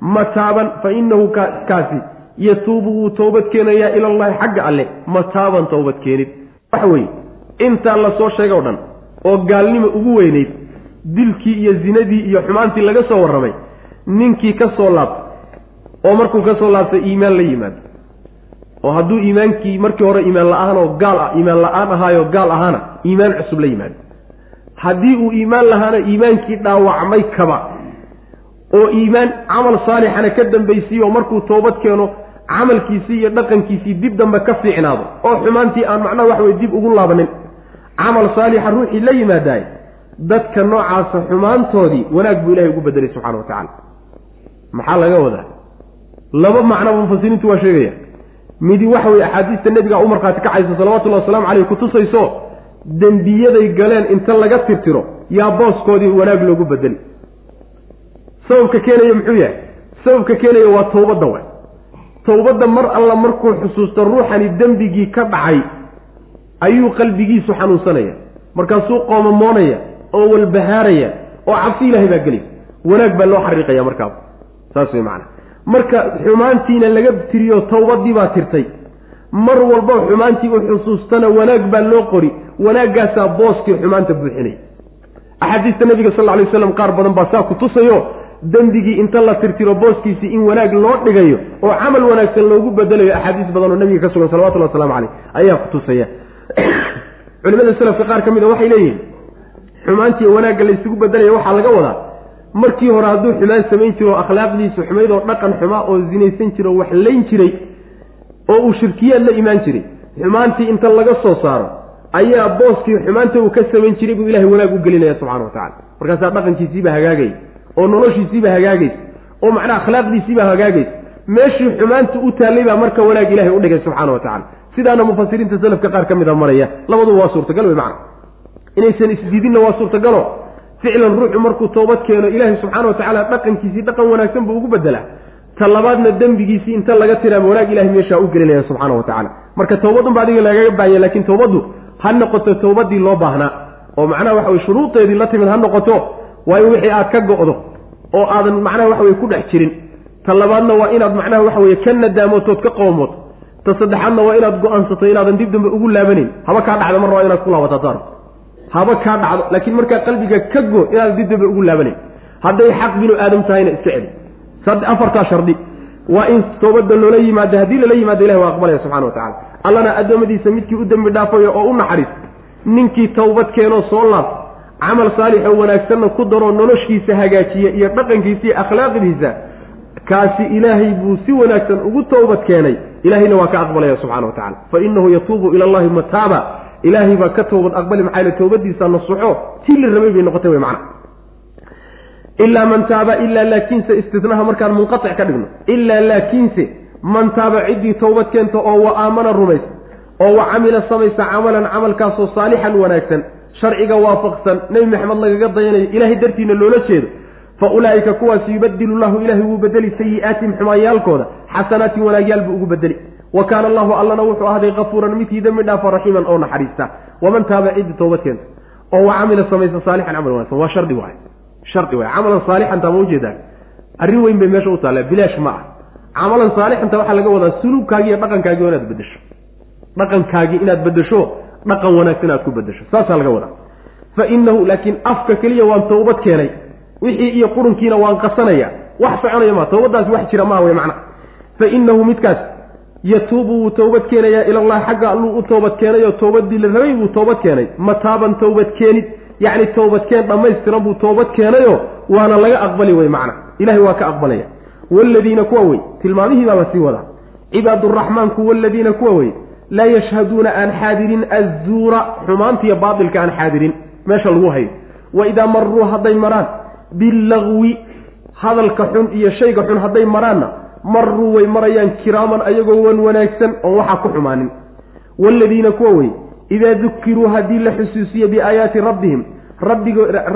mataaban fa inahu kaasi yatuubu wuu towbad keenayaa ilallahi xagga alle mataaban towbad keenid waxa weeye intaa la soo sheegay o dhan oo gaalnima ugu weynayd dilkii iyo zinadii iyo xumaantii laga soo warramay ninkii ka soo laabtay oo markuu ka soo laabtay iimaan la yimaado oo hadduu iimaankii markii hore iimaan la'aan oo gaal ah iimaan la'aan ahaayo gaal ahaana iimaan cusub la yimaado. Haddii uu iimaan lahaana iimaankii dhaawacmay kaba oo iimaan camal saalixana ka dambaysiiyo markuu toobad keeno camalkiisii iyo dhaqankiisii dib dambe ka fiicnaado oo xumaantii aan macnaha waxa weye dib ugu laabanin camal saalixa ruuxii la yimaadaay dadka noocaasa xumaantoodii wanaag buu ilahay ugu bedelay subxana wa tacaala. Maxaa laga wadaa? Laba macnoba mufasiriintu waa sheegaya. Midi waxa weye axaadiista nebiga u markhaati kacaysa salawatullahi waslamu caleyh kutusayso dembiyaday galeen inta laga tirtiro yaa booskoodii wanaag loogu bedeli sababka keenaya muxuu yahay? Sababka keenaya waa towbadda wa towbadda mar alla markuu xusuusto ruuxani dembigii ka dhacay ayuu qalbigiisu xanuunsanaya. Markaasuu qoomamoonaya oo walbahaaraya oo cabsi ilaahay baa gelaya wanaag baa loo xariiqaya markaaba saas wey macana marka xumaantiina laga tiriyo towbadii baa tirtay. Mar walba xumaantii u xusuustana wanaag baa loo qori. Wanaaggaasaa booskii xumaanta buuxinaya axaadiista nabiga sal alay waslam qaar badan baa saa ku tusayo dembigii inta la tirtiro booskiisii in wanaag loo dhigayo oo camal wanaagsan loogu bedelayo axaadiis badan oo nabiga ka sugan salawatullah waslamu caleyh ayaa ku tusaya. Culimada selafka qaar ka mid a waxay leeyihiin xumaantii wanaagga la isugu bedelaya waxaa laga wadaa. Markii hore hadduu xumaan samayn jiro akhlaaqdiisu xumayd oo dhaqan xumaa oo zinaysan jiro wax layn jiray oo uu shirkiyaad la imaan jiray xumaantii inta laga soo saaro ayaa booskii xumaanta uu ka samayn jiray buu ilahay wanaag u gelinaya subxana wa tacala markaasaa dhaqankiisiiba hagaagaya oo noloshiisiiba hagaagaysa oo macnaha akhlaaqdiisiiba hagaagaysa. Meeshii xumaanta u taallay baa marka wanaag ilahay u dhigay subxana wa tacala sidaana mufasiriinta salafka qaar ka mid a maraya labaduba waa suurtagal wey macna inaysan isdiidinna waa suurtagalo. ficlan ruuxu markuu toobad keeno ilaahay subxaana wa tacaala dhaqankiisii dhaqan wanaagsan buu ugu bedelaa ta labaadna dembigiisii inta laga tiraama wanaag ilahay meeshaa u gelinaya subxaana wa tacala marka towbadunba adiga lagaga baahanya laakiin towbaddu ha noqoto towbadii loo baahnaa oo macnaha waxa weye shuruudeedii la timid ha noqoto waayo wixii aad ka go'do oo aadan macnaha waxa weye ku dhex jirin. Ta labaadna waa inaad macnaha waxa weye ka nadaamotood ka qoomood. Ta saddexaadna waa inaad go'aansato inaadan dib dambe ugu laabanayn haba kaa dhacda marna waa inaad ku laabataa saar haba kaa dhacdo laakiin markaa qalbiga ka go inaadan dib dambe ugu laabanayn hadday xaq binu aadam tahayna iska celi. Afartaa shardi. Waa in toobadda loola yimaado haddii lala yimaado ilahi waa aqbalaya subxana wa tacala allana addoommadiisa midkii u dembi dhaafayo oo u naxariis ninkii towbad keenoo soo laab camal saalix oo wanaagsanna ku daroo noloshiisa hagaajiya iyo dhaqankiisa iyo akhlaaqdiisa kaasi ilaahay buu si wanaagsan ugu towbad keenay. Ilaahayna waa ka aqbalaya subxana wa tacala fa inahu yatuubu ila allahi mataaba ilaahay baa ka towbad aqbali maxaa yele towbadiisa nasuxo tii la rabay bay noqotay wey macna. Ilaa man taaba ilaa laakiinse istinaha markaan munqatic ka dhigno. Ilaa laakiinse man taaba ciddii towbad keenta oo wa aamana rumaysa oo wa camila samaysa camalan camalkaasoo saalixan wanaagsan sharciga waafaqsan nebi maxamed lagaga dayanayo ilaahay dartiina loola jeedo fa ulaa'ika kuwaas yubadilu llahu ilaahay wuu bedeli sayi'aatihim xumaanyaalkooda xasanaatin wanaagyaal buu ugu bedeli wa kaana allahu allana wuxuu ahday kafuuran midkii dembi dhaafa raxiiman oo naxariista. Waman taaba ciddii towbad keenta oo wa camila samaysa saalixan camal wanaagsan waa shardi waay. Shardi waay. Camalan saalixanta ma ujeedaan arrin weyn bay meesha u taalla bilaash ma ah camalan saalixanta waxaa laga wadaa suluubkaagi iyo dhaqankaagi inaad bedesho dhaqankaagii inaad bedesho dhaqan wanaagsan aad ku bedesho saasaa laga wadaa. Fa inahu laakiin afka keliya waan tawbad keenay. Wixii iyo qurunkiina waan qasanaya wax soconaya maa. Tawbadaasi wax jira maaha wey macna. Fa inahu midkaas yatuubu wuu towbad keenayaa ilallahi xagga alluu u toobad keenayoo towbadii la rabay buu toobad keenay. Mataaban towbad keenid yacni toobadkeen dhammaystiran buu toobad keenayo waana laga aqbali wey macna. Ilahay waa ka aqbalaya. Waaladiina kuwa wey tilmaamihii baaba sii wadaa cibaaduraxmaanku waaladiina kuwa wey laa yashhaduuna aan xaadirin azuura xumaantiiyo baatilka aan xaadirin. Meesha lagu hayo. Wa idaa maruu hadday maraan billagwi hadalka xun iyo shayga xun hadday maraanna maruu way marayaan kiraaman ayagoo wan wanaagsan oon waxaa ku xumaanin. Waaladiina kuwa wey idaa dukiruu haddii la xusuusiyo biaayaati rabbihim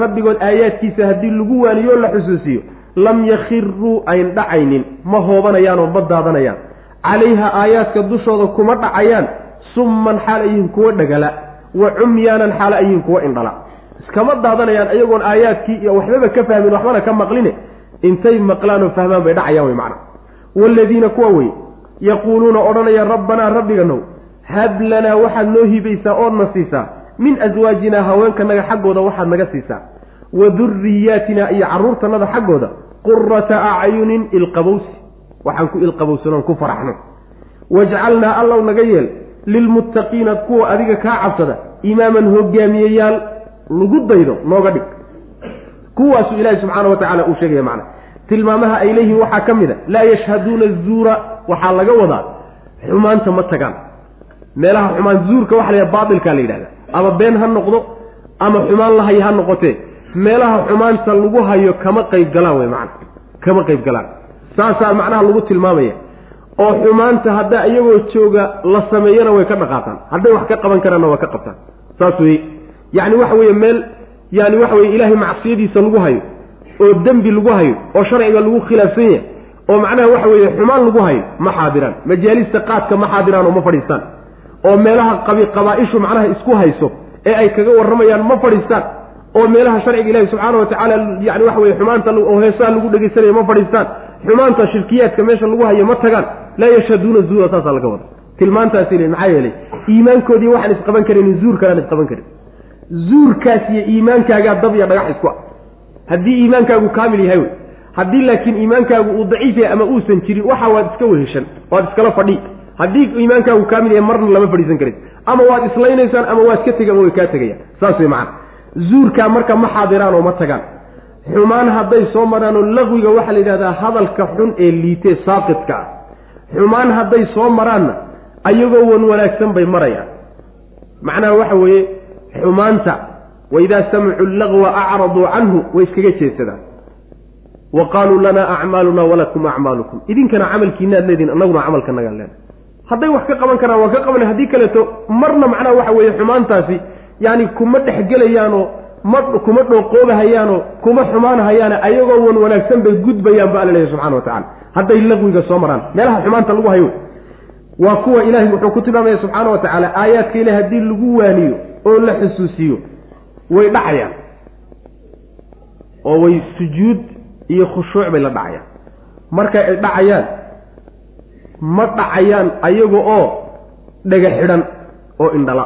rabbigood aayaadkiisa haddii lagu waaniyo la xusuusiyo lam yakhiruu ayn dhacaynin ma hoobanayaanoo ma daadanayaan. Calayha aayaadka dushooda kuma dhacayaan summan xaal ayihin kuwa dhagala wa cumyaanan xaal ayihin kuwa indhala. Iskama daadanayaan ayagoon aayaadkii iyo waxbaba ka fahmin waxbana ka maqline intay maqlaan oo fahmaan bay dhacayaan wey macna waaladiina kuwa wey yaquuluuna odhanaya rabbanaa rabbiganow hab lanaa waxaad noo hibaysaa oodna siisaa min aswaajinaa haweenkanaga xaggooda waxaad naga siisaa wa duriyaatina iyo carruurtanada xaggooda qurata acyunin ilqabowsi waxaan ku ilqabowsanoon ku faraxno wajcalnaa allow naga yeel lilmuttaqiina kuwa adiga kaa cabsada imaaman hogaamiyeyaal lagu daydo nooga dhig kuwaasuu ilaahi subxaana wa tacaala uu sheegaya macna tilmaamaha ay leeyihiin waxaa ka mid a laa yashhaduuna zuura waxaa laga wadaa xumaanta ma tagaan. Meelaha xumaan zuurka waxa la baatilkaa la yidhahda ama been ha noqdo ama xumaan la hayo ha noqotee meelaha xumaanta lagu hayo kama qayb galaan wey macana kama qayb galaan. Saasaa macnaha lagu tilmaamaya. Oo xumaanta haddaa iyagoo jooga la sameeyana way ka dhaqaataan. Hadday wax ka qaban karaanna waa ka qabtaan. Saas weye yacni waxa weeye meel yani waxa weye ilaahay macsiyadiisa lagu hayo oo dembi lagu hayo oo sharciga lagu khilaafsan yahay oo macnaha waxa weeye xumaan lagu hayo ma xaadiraan. Majaalista qaadka ma xaadiraan oo ma fadhiistaan. Oo meelaha qabaa-ishu macnaha isku hayso ee ay kaga warramayaan ma fadhiistaan. Oo meelaha sharciga ilahi subxaana wa tacaala yani waxa weye xumaanta oo heesaha lagu dhegeysanaya ma fadhiistaan. Xumaanta shirkiyaadka meesha lagu hayo ma tagaan. Laa yashhaduuna zuura saasaa laga wada. Tilmaantaasi le maxaa yeelay iimaankoodii waxaan isqaban karin zuurkaaan isqaban karin. Zuurkaas iyo iimaankaagaa dab iyo dhagax isku ah haddii iimaankaagu kaamil yahay wey. Haddii laakiin iimaankaagu uu daciif yahay ama uusan jirin waxa waad iska weheshan waad iskala fadhi. Haddii iimaankaagu kaamil yahay marna lama fadhiisan karin. Ama waad islaynaysaan ama waad ka tegi ama way kaa tegayaan. Saas wey macana zuurkaa marka ma xaadiraan oo ma tagaan. Xumaan hadday soo maraan oo laqwiga waxaa la yidhahdaa hadalka xun ee liitee saaqidka ah. Xumaan hadday soo maraanna ayagoo wan wanaagsan bay marayaan. Macnaha waxa weeye xumaanta waidaa samicuu lagwa acraduu canhu way iskaga jeedsadaan wa qaaluu lanaa acmaaluna walakum acmaalukum idinkana camalkiinaad leedihin annaguna camalka nagaan leena hadday wax ka qaban karaan waa ka qaban haddii kaleeto marna macnaha waxa weeye xumaantaasi yaani kuma dhexgelayaanoo ma kuma dhooqoobahayaanoo kuma xumaanhayaane ayagoo wan wanaagsan bay gudbayaan ba alla leeyahy subxana wa tacala hadday laqwiga soo maraan meelaha xumaanta lagu hayo waa kuwa ilaahay wuxuu ku tilmaamaya subxaana wa tacaala aayaadka ilahi haddii lagu waaniyo oo la xusuusiyo way dhacayaan. Oo way sujuud iyo khushuuc bay la dhacayaan. Markay ay dhacayaan ma dhacayaan ayaga oo dhega xidhan oo indhala.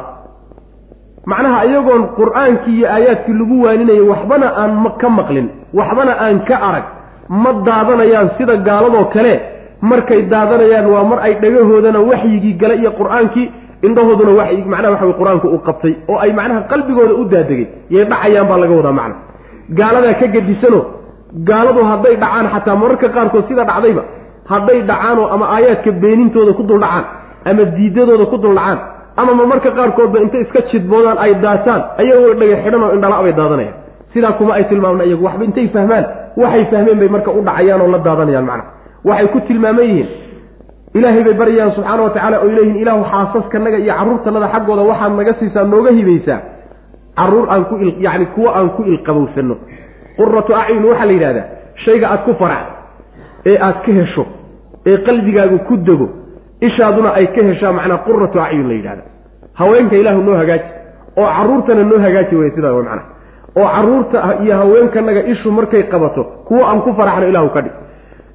Macnaha iyagoon qur'aankii iyo aayaadkii lagu waaninayo waxbana aan ka maqlin waxbana aan ka arag ma daadanayaan sida gaaladoo kale. Markay daadanayaan waa mar ay dhagahoodana waxyigii gala iyo qur'aankii indhahooduna waxyi macnaha waxa wey qur'aanku uu qabtay oo ay macnaha qalbigooda u daadegay yay dhacayaan baa laga wadaa macna. Gaaladaa ka gedisano gaaladu hadday dhacaan xataa mararka qaarkood sida dhacdayba hadday dhacaanoo ama aayaadka beenintooda ku dul dhacaan ama diidadooda ku dul dhacaan ama marmarka qaarkoodba intay iska jidboodaan ay daataan ayagoo dhaga xidhan oo indhala bay daadanayaan. Sidaa kuma ay tilmaamna iyagu waxba intay fahmaan waxay fahmeen bay marka u dhacayaan oo la daadanayaan macna. Waxay ku tilmaaman yihiin ilaahay bay baryayaan subxaana wa tacala oo leeyihiin ilaahu xaasaskanaga iyo carruurtanada xaggooda waxaad naga siisaa nooga hibaysaa carruur aan ku il yacni kuwo aan ku ilqabowsanno quratu acyun waxaa la yidhahdaa shayga aad ku farax ee aad ka hesho ee qalbigaagu ku dego ishaaduna ay ka heshaa macnaa quratu acyun la yidhahda haweenka ilaahu noo hagaaji oo carruurtana noo hagaaji wey sidaa w macnaa. Oo carruurta iyo haweenkanaga ishu markay qabato kuwo aan ku faraxno ilaahu ka dhig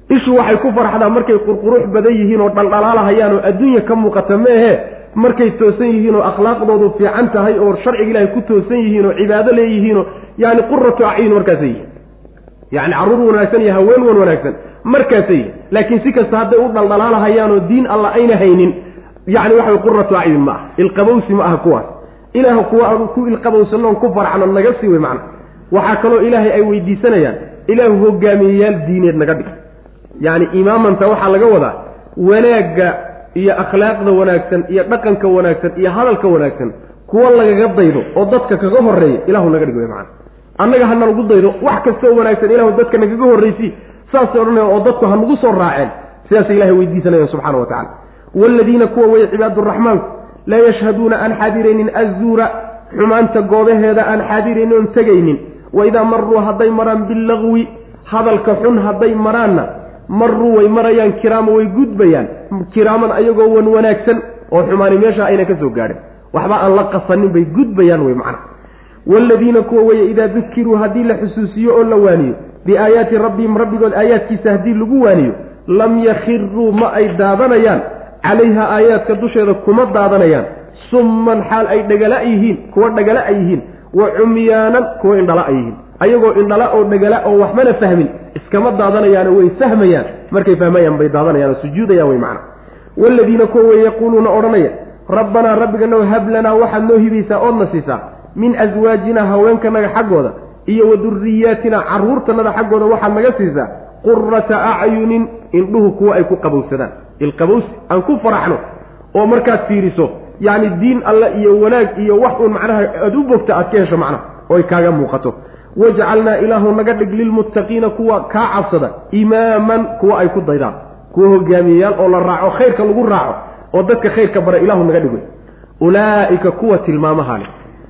ishu waxay ku farxdaa markay qurqurux badan yihiin oo dhaldhalaalahayaan oo adduunya ka muuqata meehe. Markay toosan yihiin oo akhlaaqdoodu fiican tahay oo sharciga ilaahay ku toosan yihiin oo cibaado leeyihiinoo yani quratu acyun markaasay. Yihiin yani carruur wanaagsan iyo haween wan wanaagsan markaasay. Yihiin laakiin si kasta hadday u dhaldhalaalahayaan oo diin alla ayna haynin yani waxa quratu acyun ma aha. Ilqabowsi ma aha kuwaas. Ilaah kuwa aan ku ilqabowsanoon ku farxno naga sii wey macna. Waxaa kaloo ilaahay ay weydiisanayaan ilaahu hogaamiyeyaal diineed naga dhig yacni imaamanta waxaa laga wadaa wanaagga iyo akhlaaqda wanaagsan iyo dhaqanka wanaagsan iyo hadalka wanaagsan kuwa lagaga daydo oo dadka kaga horreeya ilahu naga dhig wey macana annaga ha nalagu daydo wax kastoo wanaagsan ilahu dadka nagaga horraysi saasay odhanaya oo dadku ha nagu soo raaceen. Sidaasay ilahay weydiisanayaan subxana wa tacala waaladiina kuwa weye cibaaduraxmaanku laa yashhaduuna aan xaadiraynin azuura xumaanta goobaheeda aan xaadiraynin oon tegaynin wa idaa maruu hadday maraan billagwi hadalka xun hadday maraanna maruu way marayaan kiraama way gudbayaan kiraaman ayagoo wan wanaagsan oo xumaani meesha ayna ka soo gaadhin. Waxba aan la qasanin bay gudbayaan wey macna. Waaladiina kuwa weye idaa dukiruu haddii la xusuusiyo oo la waaniyo biaayaati rabbihim rabbigood aayaadkiisa haddii lagu waaniyo lam yakhiruu ma ay daadanayaan calayha aayaadka dusheeda kuma daadanayaan. Summan xaal ay dhagala yihiin kuwa dhagala a yihiin wa cumyaanan kuwa indhala a yihiin ayagoo indhala oo dhagala oo waxbana fahmin iskama daadanayaano way fahmayaan. Markay fahmayaan bay daadanayaan oo sujuudayaan way macna. Waaladiina kuwa wey yaquuluuna odhanaya rabbanaa rabbiganow hab lanaa waxaad noo hibaysaa oodna siisaa. Min aswaajinaa haweenkanaga xaggooda iyo wa duriyaatina carruurtanada xaggooda waxaad naga siisaa. Qurata acyunin indhuhu kuwa ay ku qabowsadaan. Ilqabowsi aan ku faraxno oo markaad fiiriso yacni diin alle iyo wanaag iyo wax uun macnaha aada u bogta aad ka hesho macnaha ay kaaga muuqato wajcalnaa ilaahu naga dhig lilmuttaqiina kuwa kaa cabsada imaaman kuwa ay ku daydaan kuwa hogaamiyeyaal oo la raaco khayrka lagu raaco oo dadka khayrka bara ilaahu naga dhig wey ulaa'ika kuwa tilmaamaha leh.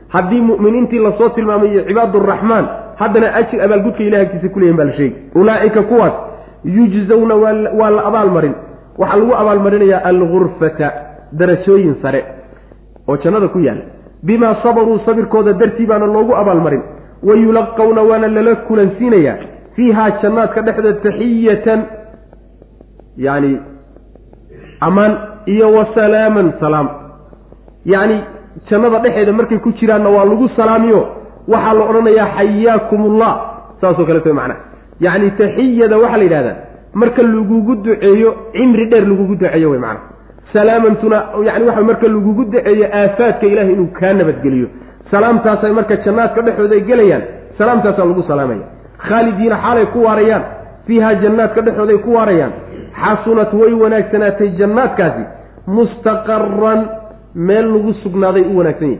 Haddii mu'miniintii la soo tilmaamay iyo cibaaduraxmaan haddana ajir abaalgudka ilahi agtiisa kuleeyahin baa la sheegi ulaa'ika kuwaas yujzawna waa la abaalmarin. Waxaa lagu abaalmarinayaa algurfata darajooyin sare oo jannada ku yaalla bimaa sabaruu sabirkooda dartii baana loogu abaalmarin wa yulaqawna waana lala kulansiinayaa fiihaa jannaadka dhexdeed taxiyatan yacni ammaan iyo wa salaaman salaam yacni jannada dhexeeda markay ku jiraanna waa lagu salaamiyo waxaa la odhanayaa xayaakum ullah saasoo kaleeto macnaa yacni taxiyada waxaa la yidhahdaa marka lagugu duceeyo cimri dheer lagugu duceeyo wey macana salaamantuna yani waxa marka lagugu duceeyo aafaadka ilahay inuu kaa nabadgeliyo salaamtaasay marka jannaadka dhexooda ay gelayaan salaamtaasaa lagu salaamaya khaalidiina xaalay ku waarayaan fiiha jannaadka dhexooday ku waarayaan. Xasunat way wanaagsanaatay jannaadkaasi mustaqaran meel lagu sugnaaday u wanaagsan yahy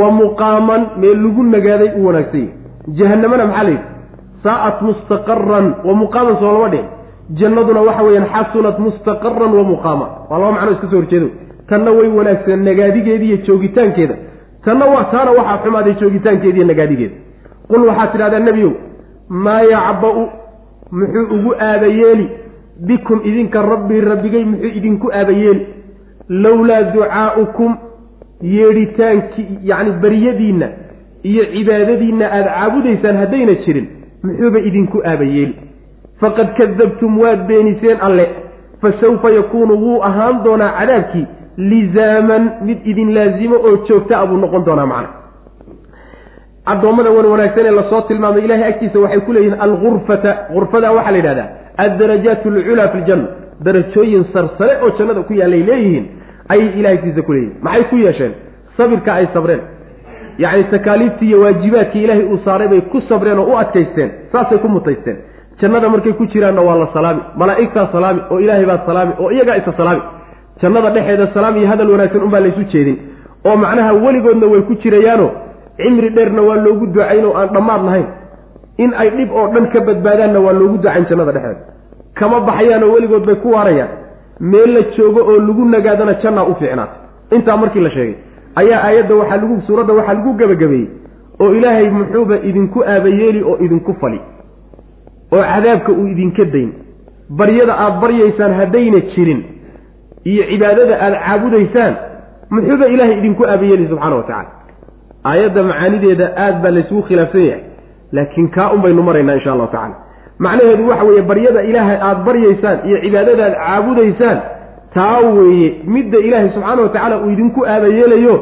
wa muqaaman meel lagu nagaaday u wanaagsan yahy jahanamana maxaa la yidhi? Saa'at mustaqaran wa muqaaman soo lama dhihin. Jannaduna waxa weeyaan xasunat mustaqaran wa muqaama. Waa laba macno iska soo horjeedo. Tanna way wanaagsan nagaadigeeda iyo joogitaankeeda tanna wa taana waxaa xumaaday joogitaankeeda iyo nagaadigeeda qul waxaad tidhahdaa nebiyow maa yacba-u muxuu ugu aabayeeli? Bikum idinka rabbii rabbigay muxuu idinku aabayeeli? Lowlaa ducaa'ukum yeedhitaankii yacni baryadiinna iyo cibaadadiinna aada caabudaysaan haddayna jirin muxuuba idinku aabayeeli. Faqad kadabtum waad beeniseen alle. Fa sawfa yakuunu wuu ahaan doonaa cadaabkii lizaaman mid idin laazimo oo joogta a buu noqon doonaa macna. Addoommada wan wanaagsan ee la soo tilmaamay ilahay agtiisa waxay ku leeyihiin algurfata gurfada waxaa la yidhahdaa addarajaat alculaa fi ljanna darajooyin sarsare oo jannada ku yaallay leeyihiin ayay ilahay agtiisa ku leeyihiin maxay ku yeesheen? Sabirka ay sabreen. Yacni takaaliiftii iyo waajibaadkii ilaahay uu saaray bay ku sabreen oo u adkaysteen. Saasay ku mutaysteen. Jannada markay ku jiraanna waa la salaami. Malaa'igtaa salaami oo ilaahay baa salaami oo iyagaa isa salaami jannada dhexeeda salaam iyo hadal wanaagsan unbaa laysu jeedin. oo macnaha weligoodna way ku jirayaano cimri dheerna waa loogu ducayn oo aan dhammaad lahayn. In ay dhib oo dhan ka badbaadaanna waa loogu ducayn jannada dhexeeda. Kama baxayaanoo weligood bay ku waarayaan. Meel la joogo oo lagu nagaadana jannaa u fiicnaata intaa markii la sheegay ayaa aayadda waxaa lagu suuradda waxaa lagu gebagabeeyey oo ilaahay muxuuba idinku aabayeeli oo idinku fali. oo cadaabka uu idinka dayn. Baryada aada baryaysaan haddayna jirin iyo cibaadada aada caabudaysaan muxuuba ilaahay idinku aabayeeli subxaana wa tacaala. Aayadda macaanideeda aad baa laysugu khilaafsan yahay laakiin kaa un baynu maraynaa insha allahu tacala macnaheedu waxa weeye baryada ilaahay aada baryaysaan iyo cibaadada aad caabudaysaan taa weeye midda ilaahay subxaana wa tacaala uu idinku aabayeelayo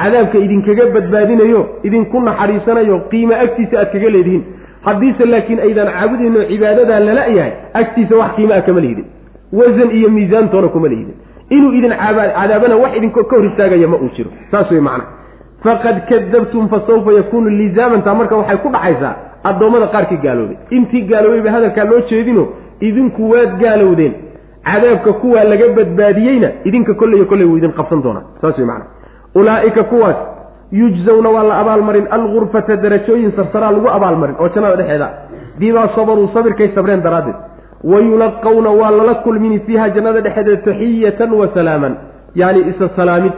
cadaabka idinkaga badbaadinayo idinku naxariisanayo qiimo agtiisa aad kaga leedihiin. Haddiise laakiin aydaan caabudayno cibaadadaa lala yahay agtiisa wax qiimo ah kama lihidin wasan iyo miisaantoona kuma lihidin inuu idin cadaabana wax idinka ka hor istaagaya ma uu jiro. Saas wey macna. Faqad kadabtum fa sawfa yakuunu lizaamanta marka waxay ku dhaxaysaa addoommada qaarkii gaaloobay intii gaaloobay ba hadalkaa loo jeedino idinku waad gaalowdeen. Cadaabka kuwaa laga badbaadiyeyna idinka kolleyo kolley wuu idin qabsan doonaa. Saas wey macana ulaa'ika kuwaas yujzawna waa la abaalmarin algurfata darajooyin sarsaraa lagu abaalmarin oo jannada dhexeeda. Bimaa sabaruu sabirkay sabreen daraaddeed wa yulaqawna waa lala kulmini fiiha jannada dhexeeda taxiyatan wa salaaman yacni isa salaamid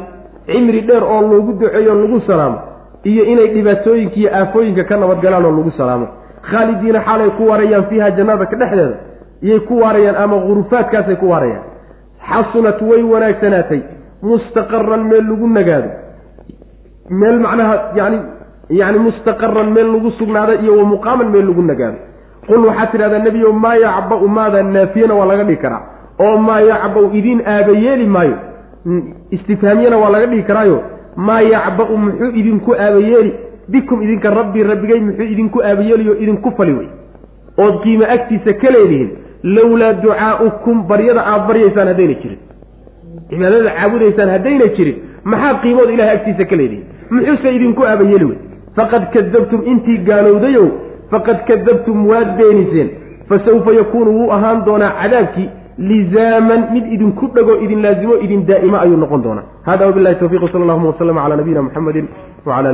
cimri dheer oo loogu duceeyo lagu salaamo iyo inay dhibaatooyinka iyo aafooyinka ka nabadgalaan oo lagu salaamo khaalidiina xaalay ku waarayaan fiiha jannada ka dhexdeeda iyay ku waarayaan ama gurufaadkaasay ku waarayaan xasunat way wanaagsanaatay mustaqaran meel lagu nagaado meel macnaha yani yani mustaqaran meel lagu sugnaaday iyo wa muqaaman meel lagu nagaado qul waxaad tidhahdaa nebiyo maa yacba-u maada naafiyana waa laga dhigi karaa. Oo maa yacba-u idiin aabayeeli maayo? Istifhaamiyana waa laga dhigi karaayo maa yacba-u muxuu idinku aabayeeli bikum idinka rabbi rabbigay muxuu idinku aabayeeliyo idinku fali wey? Ood qiimo agtiisa ka leedihiin lowlaa ducaa'ukum baryada aad baryaysaan haddayna jirin. Cibaadada caabudaysaan haddayna jirin. Maxaa qiimood ilahay agtiisa ka leedihiin? Muxuuse idinku aabayeeli wey. Faqad kadabtum intii gaalowdayow faqad kadabtum waad beeniseen fa sawfa yakuunu wuu ahaan doonaa cadaabkii lizaaman mid idinku dhego idin laazimo idin daa'ima ayuu noqon doonaa. Hada wabilahi tawfiq sala allahuma waslama cala nabiyina muxamedin wala